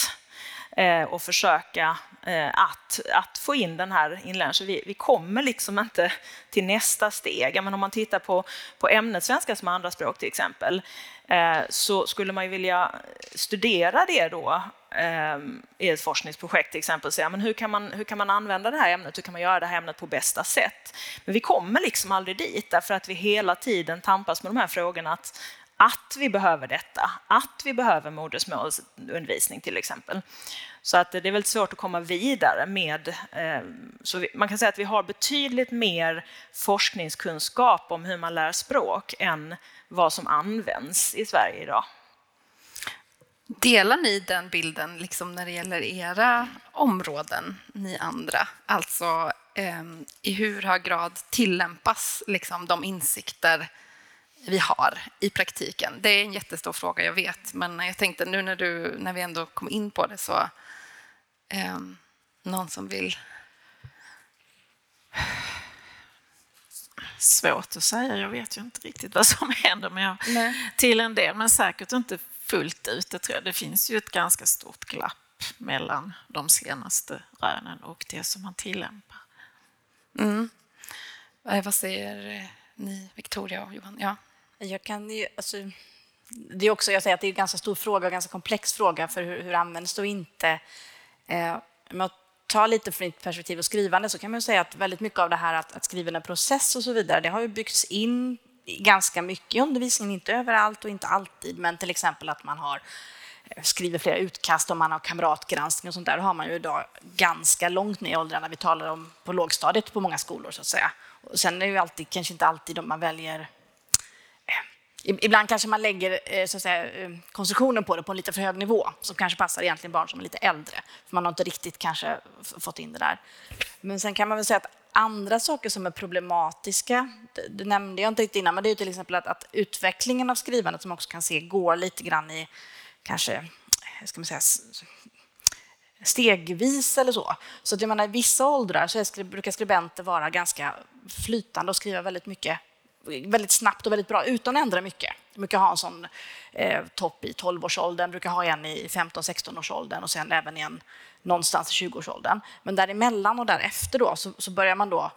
Eh, och försöka Eh, att, att få in den här inlärningen. Vi, vi kommer liksom inte till nästa steg. Men om man tittar på, på ämnet svenska som andraspråk till exempel, eh, så skulle man ju vilja studera det då eh, i ett forskningsprojekt till exempel. Säga, men hur, kan man, hur kan man använda det här ämnet? Hur kan man göra det här ämnet på bästa sätt? Men vi kommer liksom aldrig dit därför att vi hela tiden tampas med de här frågorna att att vi behöver detta, att vi behöver modersmålsundervisning till exempel. Så att det är väldigt svårt att komma vidare med... Eh, så man kan säga att vi har betydligt mer forskningskunskap om hur man lär språk än vad som används i Sverige idag. Delar ni den bilden liksom när det gäller era områden, ni andra? Alltså eh, i hur hög grad tillämpas liksom, de insikter vi har i praktiken? Det är en jättestor fråga, jag vet, men jag tänkte nu när, du, när vi ändå kom in på det så eh, någon som vill? Svårt att säga. Jag vet ju inte riktigt vad som händer med Nej. till en del, men säkert inte fullt ut. Det, tror jag. det finns ju ett ganska stort glapp mellan de senaste rönen och det som man tillämpar. Mm. Eh, vad säger eh, ni, Victoria och Johan? Ja. Jag kan ju, alltså, det är också, jag säger att det är en ganska stor fråga, och ganska komplex fråga för hur, hur används det och inte. Eh, om jag tar lite från mitt perspektiv och skrivande så kan man säga att väldigt mycket av det här att, att skriva en process och så vidare, det har ju byggts in ganska mycket i undervisningen, inte överallt och inte alltid, men till exempel att man har eh, skriver flera utkast, om man har kamratgranskning och sånt där, då har man ju idag ganska långt ner i åldrarna. Vi talar om på lågstadiet på många skolor så att säga. Och sen är det ju alltid, kanske inte alltid man väljer Ibland kanske man lägger eh, så att säga, eh, konstruktionen på det på en lite för hög nivå som kanske passar egentligen barn som är lite äldre. För man har inte riktigt kanske fått in det där. Men sen kan man väl säga att andra saker som är problematiska, det, det nämnde jag inte riktigt innan, men det är till exempel att, att, utvecklingen av skrivandet som också kan se går lite grann i kanske, eh, ska man säga, stegvis eller så. Så att jag menar, i vissa åldrar så är, brukar skribenter vara ganska flytande och skriva väldigt mycket väldigt snabbt och väldigt bra utan att ändra mycket. De brukar ha en sån eh, topp i 12-årsåldern, brukar ha en i 15-16-årsåldern och sen även en någonstans i 20-årsåldern. Men däremellan och därefter då, så, så börjar man då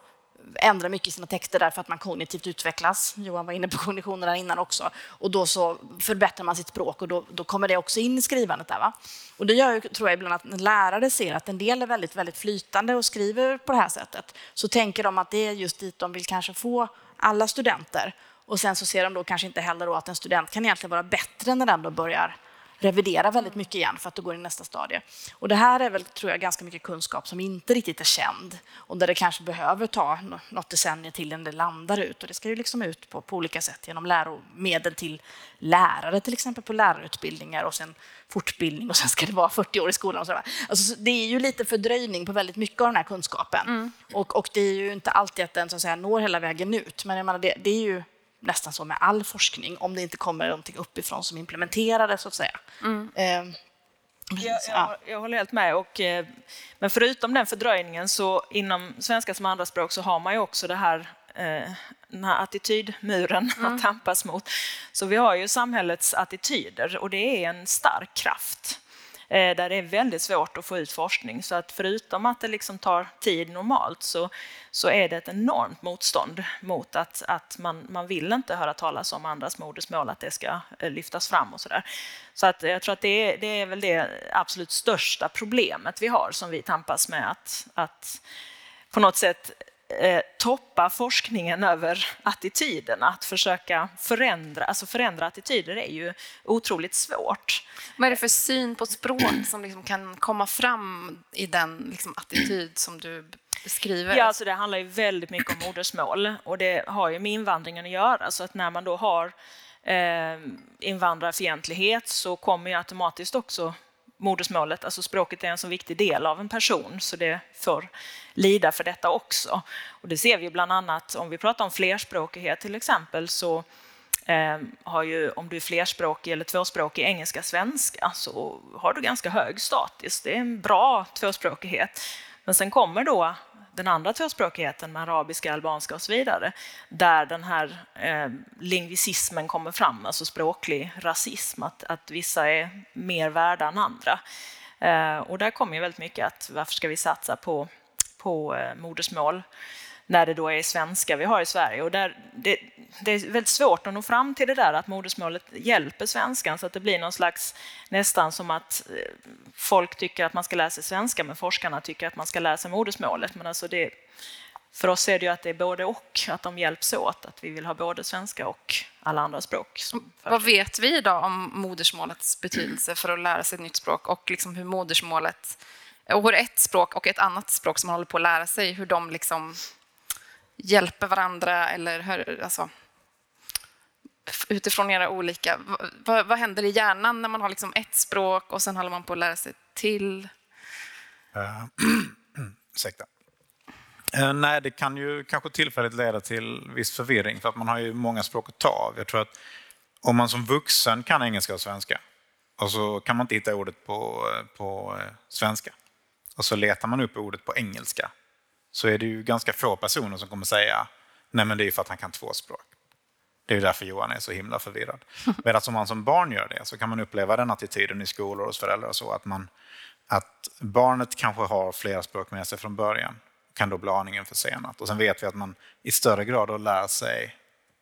ändra mycket i sina texter därför att man kognitivt utvecklas. Johan var inne på kognitionen där innan också. Och då så förbättrar man sitt språk och då, då kommer det också in i skrivandet. Där, va? Och det gör, tror jag ibland att när lärare ser att en del är väldigt, väldigt flytande och skriver på det här sättet så tänker de att det är just dit de vill kanske få alla studenter. Och sen så ser de då kanske inte heller då att en student kan egentligen vara bättre när den då börjar revidera väldigt mycket igen för att då går i nästa stadie. Och det här är väl, tror jag, ganska mycket kunskap som inte riktigt är känd och där det kanske behöver ta något decennium till innan det landar ut. Och det ska ju liksom ut på, på olika sätt genom läromedel till lärare, till exempel på lärarutbildningar och sen fortbildning och sen ska det vara 40 år i skolan. Och så alltså, det är ju lite fördröjning på väldigt mycket av den här kunskapen. Mm. Och, och, det är ju inte alltid att den så att säga, når hela vägen ut. Men jag menar, det, det är ju nästan så med all forskning, om det inte kommer någonting uppifrån som implementerar det, så att säga. Mm. Eh, jag, jag, jag, håller helt med. Och, eh, men förutom den fördröjningen så inom svenska som andraspråk så har man ju också det här, eh, den här attitydmuren mm. att tampas mot. Så vi har ju samhällets attityder och det är en stark kraft. Eh, där det är väldigt svårt att få ut forskning. Så att förutom att det liksom tar tid normalt så, så är det ett enormt motstånd mot att, att man, man vill inte höra talas om andras modersmål, att det ska eh, lyftas fram och sådär. Så att jag tror att det är, det är väl det absolut största problemet vi har som vi tampas med att, att på något sätt eh, toppa forskningen över attityderna. Att försöka förändra, alltså förändra attityder är ju otroligt svårt. Vad är det för syn på språk som liksom kan komma fram i den liksom, attityd som du beskriver? Ja, alltså det handlar ju väldigt mycket om modersmål och det har ju med invandringen att göra. Så att när man då har eh, invandrarfientlighet så kommer ju automatiskt också modersmålet, alltså språket är en så viktig del av en person så det får lida för detta också. Och det ser vi bland annat om vi pratar om flerspråkighet till exempel så eh, har ju, om du är flerspråkig eller tvåspråkig engelska svenska så har du ganska hög status. Det är en bra tvåspråkighet. Men sen kommer då den andra tvåspråkigheten med arabiska, albanska och så vidare, där den här eh, lingvisismen kommer fram, alltså språklig rasism, att, att vissa är mer värda än andra. Eh, och där kommer ju väldigt mycket att varför ska vi satsa på, på eh, modersmål? När det då är svenska vi har i Sverige. Och där, det, det, är väldigt svårt att nå fram till det där att modersmålet hjälper svenskan så att det blir någon slags nästan som att eh, folk tycker att man ska lära sig svenska men forskarna tycker att man ska lära sig modersmålet. Men alltså det, för oss är det ju att det är både och, att de hjälps åt, att vi vill ha både svenska och alla andra språk. Vad vet vi idag om modersmålets betydelse för att lära sig ett nytt språk och liksom hur modersmålet och hur ett språk och ett annat språk som man håller på att lära sig, hur de liksom hjälper varandra eller hör, alltså, utifrån era olika... Vad, vad, händer i hjärnan när man har liksom ett språk och sen håller man på att lära sig till? Uh, ursäkta. Uh, nej, det kan ju kanske tillfälligt leda till viss förvirring för att man har ju många språk att ta av. Jag tror att om man som vuxen kan engelska och svenska och så kan man inte hitta ordet på, eh, på svenska och så letar man upp ordet på engelska så är det ju ganska få personer som kommer säga nej men det är för att han kan två språk. Det är därför Johan är så himla förvirrad. Medan om man som barn gör det så kan man uppleva den attityden i skolor hos föräldrar och så att, man, att barnet kanske har flera språk med sig från början kan då bli aningen försenat. Och sen vet vi att man i större grad då lär sig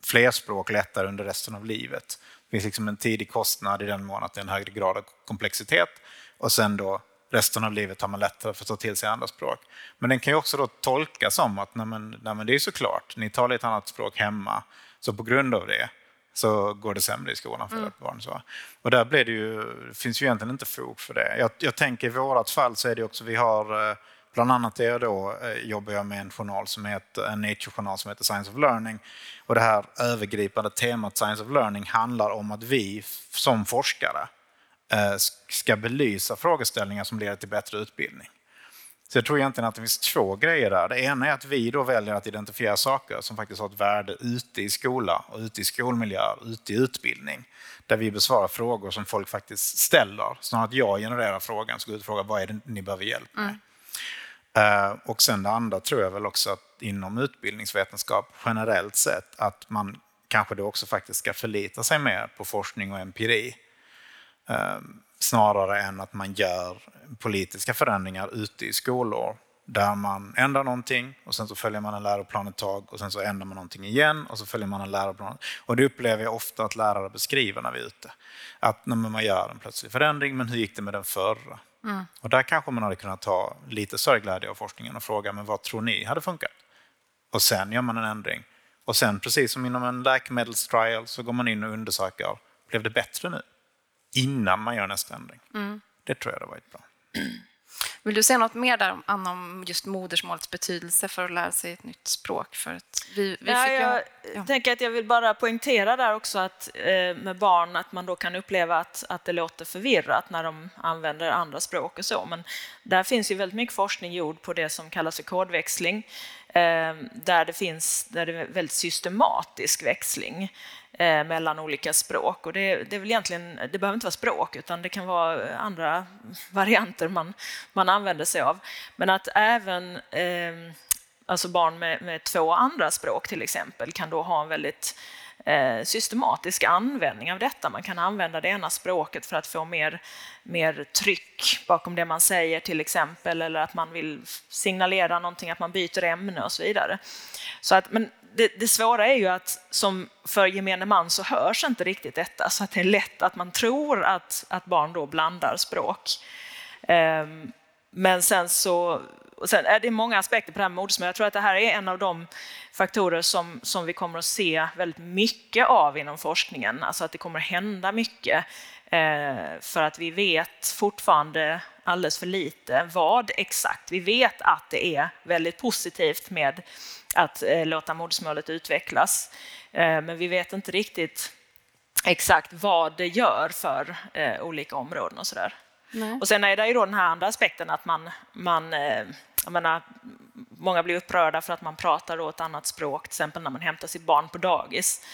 fler språk lättare under resten av livet. Det finns liksom en tidig kostnad i den mån att det är en högre grad av komplexitet och sen då resten av livet har man lättare för att ta till sig andra språk. Men den kan ju också då tolkas som att nej men, nej men det är såklart, ni talar ett annat språk hemma, så på grund av det så går det sämre i skolan för mm. barn. Så. Och där blir det ju, det finns ju egentligen inte fog för det. Jag, jag tänker i vårt fall så är det också, vi har eh, Bland annat är jag då, eh, jobbar jag med en journal som heter, en Nature-journal som heter Science of Learning. Och det här övergripande temat Science of Learning handlar om att vi som forskare ska belysa frågeställningar som leder till bättre utbildning. Så jag tror egentligen att det finns två grejer där. Det ena är att vi då väljer att identifiera saker som faktiskt har ett värde ute i skola och ute i skolmiljö, ute i utbildning. Där vi besvarar frågor som folk faktiskt ställer. Snarare att jag genererar frågan, så går ut och frågar vad är det ni behöver hjälp med. Mm. Och sen det andra tror jag väl också att inom utbildningsvetenskap generellt sett att man kanske då också faktiskt ska förlita sig mer på forskning och empiri. Ehm, snarare än att man gör politiska förändringar ute i skolor där man ändrar någonting och sen så följer man en läroplan ett tag och sen så ändrar man någonting igen och så följer man en läroplan. Och det upplever jag ofta att lärare beskriver när vi är ute. Att när man gör en plötslig förändring, men hur gick det med den förra? Mm. Och där kanske man hade kunnat ta lite större glädje av forskningen och fråga, men vad tror ni hade funkat? Och sen gör man en ändring. Och sen, precis som inom en läkemedelstrial, så går man in och undersöker, blev det bättre nu? Innan man gör nästa ändring. Mm. Det tror jag hade varit bra. Vill du säga något mer där om just modersmålets betydelse för att lära sig ett nytt språk? För att vi, vi ja, jag ja. tänker att jag vill bara poängtera där också att eh, med barn att man då kan uppleva att, att det låter förvirrat när de använder andra språk och så. Men där finns ju väldigt mycket forskning gjord på det som kallas för kodväxling eh, där det finns där det är väldigt systematisk växling. Eh, mellan olika språk. Och det, det, är väl egentligen, det behöver inte vara språk, utan det kan vara andra varianter man, man använder sig av. Men att även eh, alltså barn med, med, två andra språk till exempel kan då ha en väldigt eh, systematisk användning av detta. Man kan använda det ena språket för att få mer, mer tryck bakom det man säger till exempel, eller att man vill signalera någonting, att man byter ämne och så vidare. Så att, men det, det, svåra är ju att som för gemene man så hörs inte riktigt detta, så att det är lätt att man tror att, att barn då blandar språk. Um, men sen så sen är det många aspekter på det här med modersmål. Jag tror att det här är en av de faktorer som, som vi kommer att se väldigt mycket av inom forskningen, alltså att det kommer att hända mycket. Eh, för att vi vet fortfarande alldeles för lite vad exakt. Vi vet att det är väldigt positivt med att eh, låta modersmålet utvecklas. Eh, men vi vet inte riktigt exakt vad det gör för eh, olika områden och sådär. Och sen är det ju då den här andra aspekten att man, man jag menar, många blir upprörda för att man pratar då ett annat språk, till exempel när man hämtar sitt barn på dagis.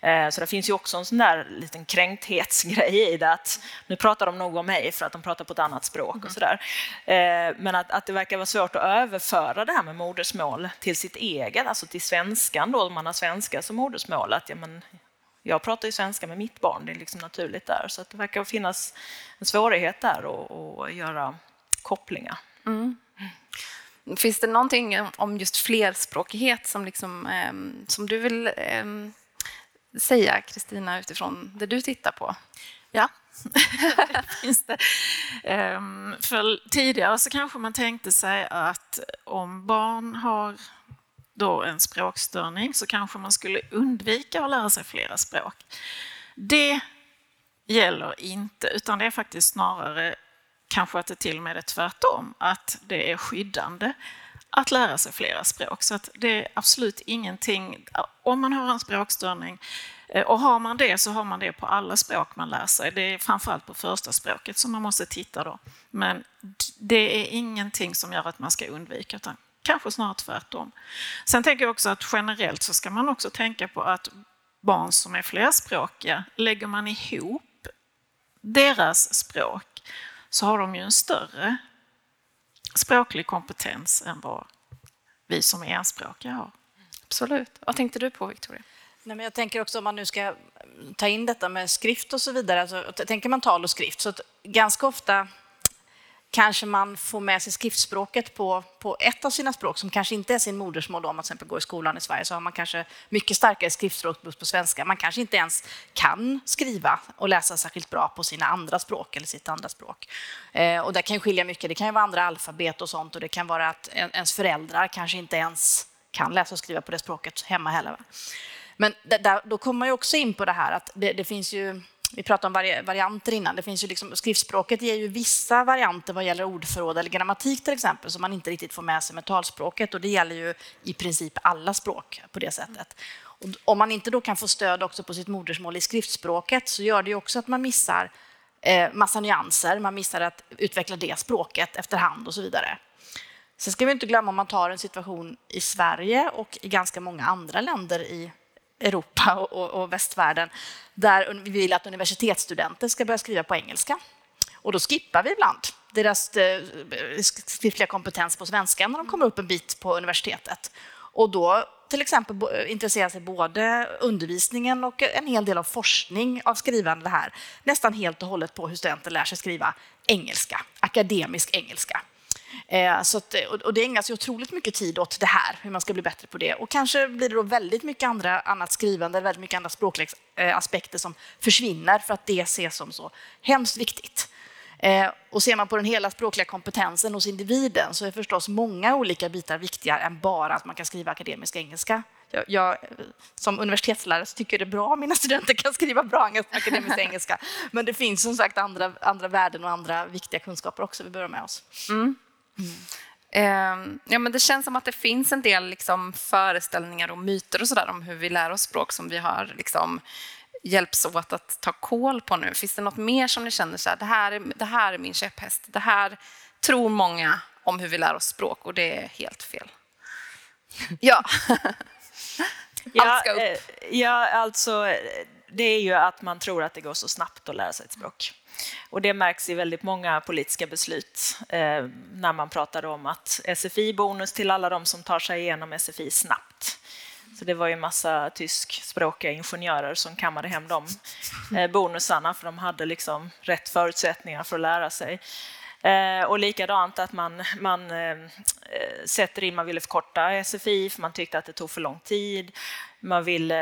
Eh, så det finns ju också en sån där liten kränkthetsgrej i det att nu pratar de nog om mig för att de pratar på ett annat språk och mm. sådär. Eh, men att, att det verkar vara svårt att överföra det här med modersmål till sitt eget, alltså till svenskan då, om man har svenska som modersmål. Att, ja, men, jag pratar ju svenska med mitt barn, det är liksom naturligt där. Så att det verkar finnas en svårighet där att göra kopplingar. Mm. Finns det någonting om just flerspråkighet som, liksom, eh, som du vill eh, säga, Kristina, utifrån det du tittar på? Ja, det finns det. Ehm, för tidigare så kanske man tänkte sig att om barn har då en språkstörning så kanske man skulle undvika att lära sig flera språk. Det gäller inte, utan det är faktiskt snarare kanske att det till och med är tvärtom, att det är skyddande att lära sig flera språk. Så att det är absolut ingenting, om man har en språkstörning eh, och har man det så har man det på alla språk man lär sig. Det är framförallt på första språket som man måste titta då. Men det är ingenting som gör att man ska undvika, utan kanske snarare tvärtom. Sen tänker jag också att generellt så ska man också tänka på att barn som är flerspråkiga, lägger man ihop deras språk så har de ju en större språklig kompetens än vad vi som är enspråkiga har. Absolut. Vad tänkte du på, Victoria? Nej, men jag tänker också om man nu ska ta in detta med skrift och så vidare. Alltså, tänker man tal och skrift, så ganska ofta kanske man får med sig skriftspråket på, på ett av sina språk som kanske inte är sin modersmål. Om man till exempel går i skolan i Sverige så har man kanske mycket starkare skriftspråk på svenska. Man kanske inte ens kan skriva och läsa särskilt bra på sina andra språk eller sitt andra språk. Eh, och det kan skilja mycket. Det kan ju vara andra alfabet och sånt och det kan vara att ens föräldrar kanske inte ens kan läsa och skriva på det språket hemma heller. Men där, då kommer man ju också in på det här att det, det finns ju vi pratade om vari varianter innan. Det finns ju liksom, skriftspråket ger ju vissa varianter vad gäller ordförråd eller grammatik till exempel som man inte riktigt får med sig med talspråket och det gäller ju i princip alla språk på det sättet. Och om man inte då kan få stöd också på sitt modersmål i skriftspråket så gör det ju också att man missar eh, massa nyanser, man missar att utveckla det språket efterhand och så vidare. Sen ska vi inte glömma om man tar en situation i Sverige och i ganska många andra länder i Europa och, och, och västvärlden där vi vill att universitetsstudenter ska börja skriva på engelska. Och då skippar vi ibland deras eh, skriftliga kompetens på svenska när de kommer upp en bit på universitetet. Och då till exempel intresserar sig både undervisningen och en hel del av forskning av skrivande här nästan helt och hållet på hur studenter lär sig skriva engelska, akademisk engelska. Eh, så att, eh, och det ägnas ju otroligt mycket tid åt det här, hur man ska bli bättre på det. Och kanske blir det då väldigt mycket andra, annat skrivande, väldigt mycket andra språkliga eh, aspekter som försvinner för att det ses som så hemskt viktigt. Eh, och ser man på den hela språkliga kompetensen hos individen så är förstås många olika bitar viktigare än bara att man kan skriva akademisk engelska. Jag, jag, eh, som universitetslärare tycker det är bra om mina studenter kan skriva bra akademisk engelska. Men det finns som sagt andra, andra värden och andra viktiga kunskaper också vi bör med oss. Mm. Mm. Ja, men det känns som att det finns en del liksom, föreställningar och myter och så där om hur vi lär oss språk som vi har liksom, hjälps åt att ta koll på nu. Finns det något mer som ni känner så här, det här är, det här är min käpphäst, det här tror många om hur vi lär oss språk och det är helt fel? Ja. ja, eh, ja, alltså det är ju att man tror att det går så snabbt att lära sig ett språk. Och det märks i väldigt många politiska beslut eh, när man pratar om att SFI-bonus till alla de som tar sig igenom SFI snabbt. Så det var ju massa tyskspråkiga ingenjörer som kammade hem de eh, bonusarna för de hade liksom rätt förutsättningar för att lära sig. Eh, och likadant att man, man eh, eh sätter in, man ville förkorta SFI för man tyckte att det tog för lång tid. Man vill, eh,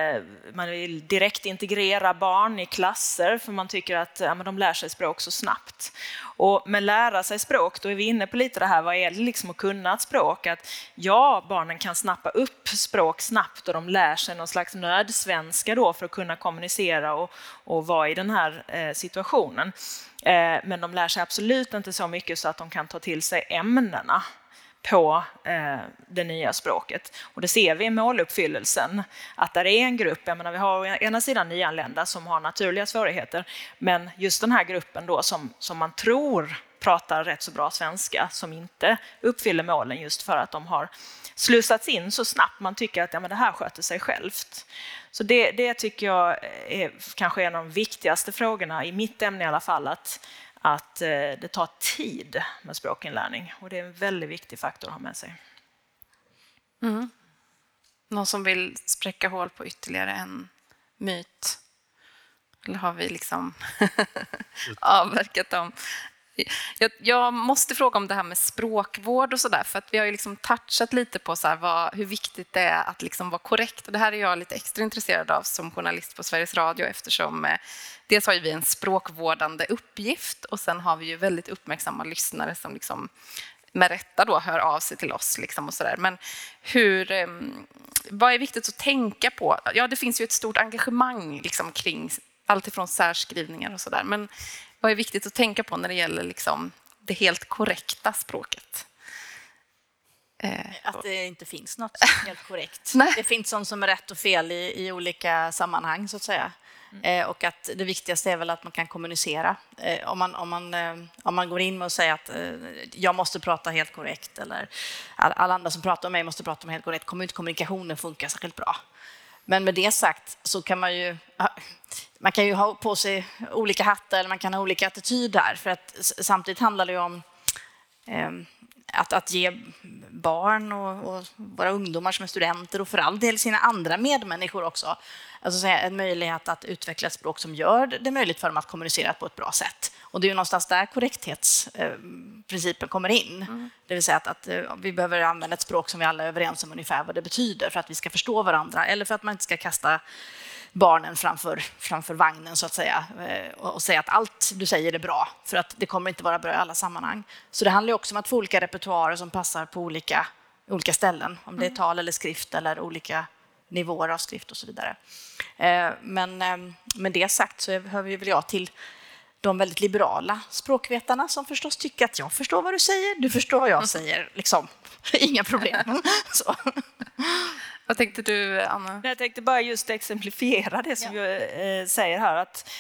man vill direkt integrera barn i klasser för man tycker att ja, de lär sig språk så snabbt. Och med lära sig språk, då är vi inne på lite det här, vad är det liksom att kunna ett språk? Att ja, barnen kan snappa upp språk snabbt och de lär sig någon slags nödsvenska då för att kunna kommunicera och, och vara i den här eh, situationen. Eh, men de lär sig absolut inte så mycket så att de kan ta till sig ämnena på eh, det nya språket. Och det ser vi i måluppfyllelsen, att där är en grupp, jag menar, vi har å e-, ena sidan nyanlända som har naturliga svårigheter, men just den här gruppen då som, som man tror pratar rätt så bra svenska, som inte uppfyller målen just för att de har slussats in så snabbt. Man tycker att ja, men det här sköter sig självt. Så det, det tycker jag är kanske en av de viktigaste frågorna, i mitt ämne i alla fall, att att eh, det tar tid med språkinlärning och det är en väldigt viktig faktor att ha med sig. Mm. Någon som vill spräcka hål på ytterligare en myt? Eller har vi liksom avverkat dem? Jag, jag, måste fråga om det här med språkvård och sådär, för att vi har ju liksom touchat lite på så vad, hur viktigt det är att liksom vara korrekt. Och det här är jag lite extra intresserad av som journalist på Sveriges Radio eftersom eh, dels har vi en språkvårdande uppgift och sen har vi ju väldigt uppmärksamma lyssnare som liksom med rätta då hör av sig till oss. Liksom och så där. Men hur, eh, vad är viktigt att tänka på? Ja, det finns ju ett stort engagemang liksom kring allt ifrån särskrivningar och sådär. Men vad är viktigt att tänka på när det gäller liksom det helt korrekta språket? Eh, att det inte finns något helt korrekt. Det finns sånt som är rätt och fel i, i olika sammanhang, så att säga. Mm. Eh, och att det viktigaste är väl att man kan kommunicera. Eh, om, man, om, man, om man går in med och säger att jag måste prata helt korrekt eller alla andra som pratar med mig måste prata med helt korrekt, kommer inte kommunikationen funka särskilt bra. Men med det sagt så kan man ju, man kan ju ha på sig olika hattar eller man kan ha olika attityder. För att samtidigt handlar det om eh, att, att ge barn och, och, våra ungdomar som är studenter och för all del sina andra medmänniskor också alltså en möjlighet att utveckla ett språk som gör det möjligt för dem att kommunicera på ett bra sätt. Och det är ju någonstans där korrekthetsprincipen kommer in. Mm. Det vill säga att, att, eh, vi behöver använda ett språk som vi alla är överens om ungefär vad det betyder för att vi ska förstå varandra eller för att man inte ska kasta barnen framför, framför vagnen så att säga eh, och säga att allt du säger är bra för att det kommer inte vara bra i alla sammanhang. Så det handlar också om att få olika repertoarer som passar på olika, olika ställen, om det är mm. tal eller skrift eller olika nivåer av skrift och så vidare. Eh, men eh, med det sagt så hör vi väl jag till de väldigt liberala språkvetarna som förstås tycker att jag förstår vad du säger, du förstår vad jag säger, liksom. Inga problem. Så. Vad tänkte du, Anna? Jag tänkte bara just exemplifiera det som ja. jag eh, säger här. att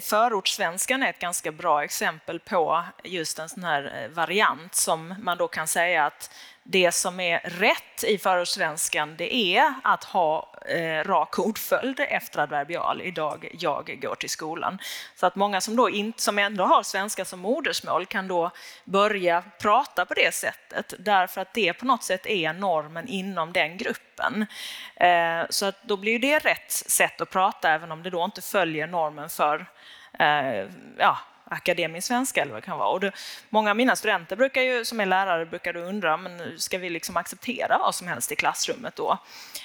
Förortssvenskan är ett ganska bra exempel på just en sån här variant som man då kan säga att det som är rätt i förortssvenskan det är att ha eh, rak ordföljd efter adverbial. Idag, jag går till skolan. Så att många som, då in, som ändå har svenska som modersmål kan då börja prata på det sättet därför att det på något sätt är normen inom den gruppen. Eh, så att då blir det rätt sätt att prata även om det då inte följer normen för eh, ja, akademisk svenska eller vad det kan vara. Och det, många av mina studenter brukar ju, som är lärare brukar undra, men ska vi liksom acceptera vad som helst i klassrummet då?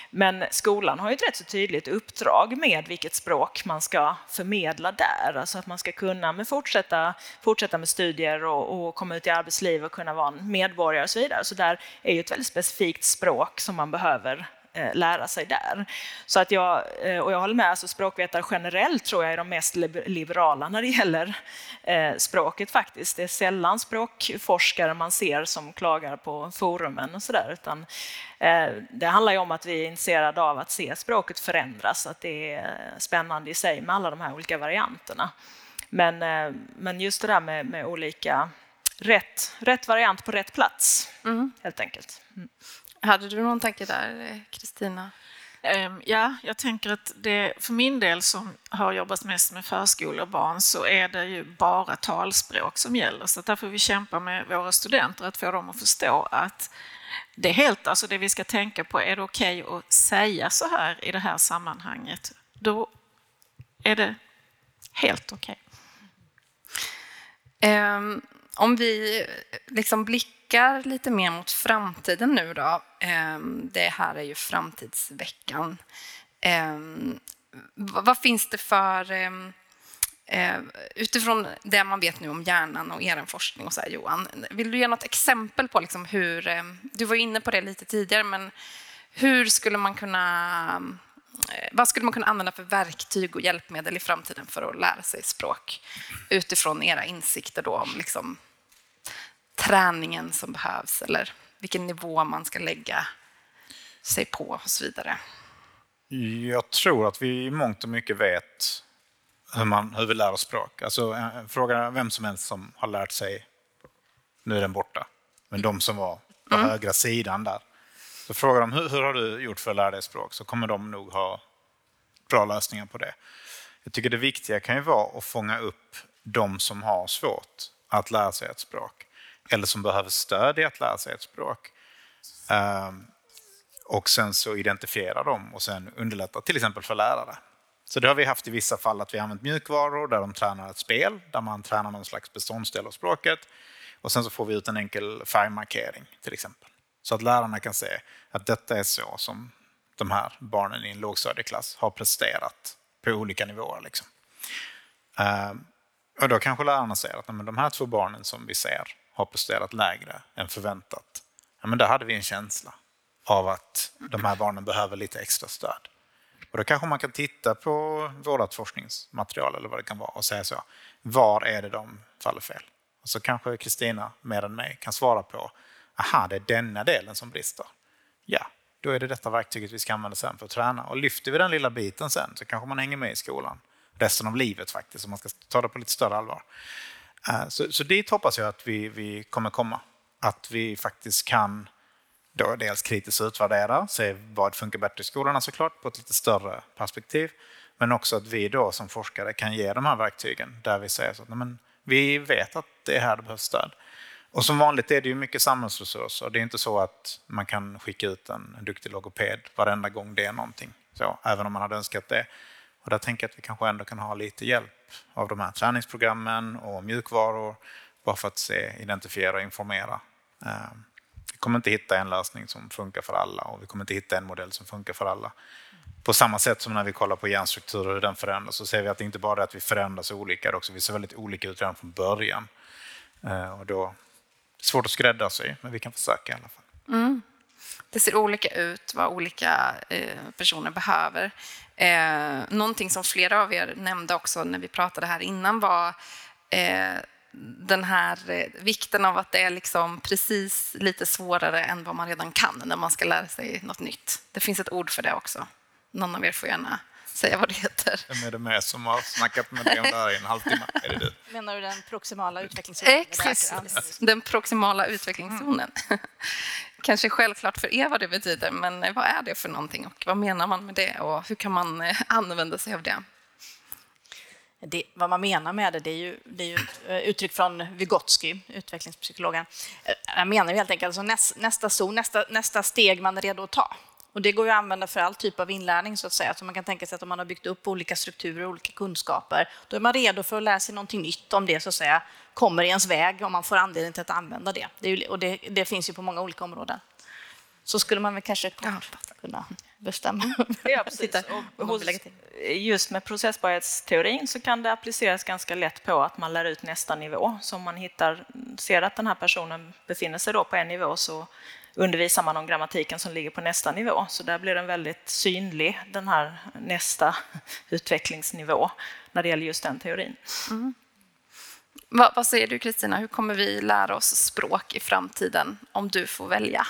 Men skolan har ju ett rätt så tydligt uppdrag med vilket språk man ska förmedla där, alltså att man ska kunna med fortsätta, fortsätta med studier och, och komma ut i arbetsliv och kunna vara en medborgare och så vidare. Så där är ju ett väldigt specifikt språk som man behöver lära sig där. Så att jag, eh, och jag håller med, alltså språkvetare generellt tror jag är de mest liberala när det gäller eh, språket faktiskt. Det är sällan språkforskare man ser som klagar på forumen och sådär, utan det handlar ju om att vi är intresserade av att se språket förändras, att det är spännande i sig med alla de här olika varianterna. Men, men just det där med, med olika rätt, rätt variant på rätt plats, mm. helt enkelt. Mm. Hade du någon tanke där, Kristina? Ehm, ja, jag tänker att det, för min del som har jobbat mest med förskolebarn så är det ju bara talspråk som gäller. Så där får vi kämpa med våra studenter att få dem att förstå att det är helt, alltså det vi ska tänka på, är det okej okay att säga så här i det här sammanhanget? Då är det helt okej. Okay. Um, ehm, om vi liksom blickar blickar lite mer mot framtiden nu då. Ehm, det här är ju framtidsveckan. Ehm, vad finns det för... Ehm, eh, utifrån det man vet nu om hjärnan och er forskning och så här, Johan, vill du ge något exempel på liksom hur... Du var inne på det lite tidigare, men hur skulle man kunna... Eh, vad skulle man kunna använda för verktyg och hjälpmedel i framtiden för att lära sig språk utifrån era insikter då om liksom träningen som behövs eller vilken nivå man ska lägga sig på och så vidare. Jag tror att vi i mångt och mycket vet hur, man, hur vi lär oss språk. Alltså, eh, fråga vem som helst som har lärt sig, nu är den borta, men de som var på mm. högra sidan där. Så frågar de hur, hur har du gjort för att lära dig språk så kommer de nog ha bra lösningar på det. Jag tycker det viktiga kan ju vara att fånga upp de som har svårt att lära sig ett språk eller som behöver stöd i att lära sig ett språk. Um, och sen så identifiera dem och sen underlätta till exempel för lärare. Så det har vi haft i vissa fall att vi har använt mjukvaror där de tränar ett spel, där man tränar någon slags beståndsdel av språket. Och sen så får vi ut en enkel färgmarkering till exempel. Så att lärarna kan se att detta är så som de här barnen i en lågstadieklass har presterat på olika nivåer. Liksom. Ehm, och då kanske lärarna säger att men de här två barnen som vi ser har presterat lägre än förväntat. Ja, men där hade vi en känsla av att de här barnen behöver lite extra stöd. Och då kanske man kan titta på vårt forskningsmaterial eller vad det kan vara och säga så. Var är det de faller fel? Och så kanske Kristina mer än mig kan svara på, aha, det är denna delen som brister. Ja, då är det detta verktyget vi ska använda sen för att träna. Och lyfter vi den lilla biten sen så kanske man hänger med i skolan resten av livet faktiskt, om man ska ta det på lite större allvar. Eh, så, så dit hoppas jag att vi, vi kommer komma. Att vi faktiskt kan då dels kritiskt utvärdera, se vad funkar bättre i skolorna såklart, på ett lite större perspektiv. Men också att vi då som forskare kan ge de här verktygen där vi säger så att men, vi vet att det är här det behövs stöd. Och som vanligt är det ju mycket samhällsresurser. Det är inte så att man kan skicka ut en, en duktig logoped varenda gång det är någonting. Så, även om man hade önskat det. Och där tänker jag att vi kanske ändå kan ha lite hjälp av de här träningsprogrammen och mjukvaror bara för att se, identifiera och informera. Eh, vi kommer inte hitta en lösning som funkar för alla och vi kommer inte hitta en modell som funkar för alla. På samma sätt som när vi kollar på hjärnstrukturer och hur den förändras så ser vi att det inte bara är att vi förändras olika, också vi ser väldigt olika ut redan från början. Eh, och då är svårt att skräddarsy, men vi kan försöka i alla fall. Mm. Det ser olika ut vad olika eh, personer behöver. Eh, någonting som flera av er nämnde också när vi pratade här innan var eh, den här eh, vikten av att det är liksom precis lite svårare än vad man redan kan när man ska lära sig något nytt. Det finns ett ord för det också. Någon av er får gärna säga vad det heter. Vem är det med som har snackat med dig om det här i en halvtimme? Är det du? Menar du den proximala utvecklingszonen? Exakt, den proximala utvecklingszonen. Kanske självklart för er vad det betyder, men vad är det för någonting och vad menar man med det och hur kan man eh, använda sig av det? Det, vad man menar med det, det är ju, det är ju ett eh, uttryck från Vygotsky, utvecklingspsykologen. Eh, jag menar helt enkelt alltså näst, nästa zon, nästa, nästa steg man är redo att ta. Och det går ju att använda för all typ av inlärning så att säga. Så man kan tänka sig att om man har byggt upp olika strukturer och olika kunskaper, då är man redo för att lära sig någonting nytt om det så att säga kommer i ens väg, om man får anledning till att använda det. det ju, och det, det, finns ju på många olika områden. Så skulle man väl kanske kunna bestämma. Ja, precis. Och hos, just med processbarhetsteorin så kan det appliceras ganska lätt på att man lär ut nästa nivå. Så om man hittar, ser att den här personen befinner sig då på en nivå så undervisar man om grammatiken som ligger på nästa nivå. Så där blir den väldigt synlig, den här nästa utvecklingsnivå, när det gäller just den teorin. Mm. Vad, vad, säger du Kristina, hur kommer vi lära oss språk i framtiden om du får välja?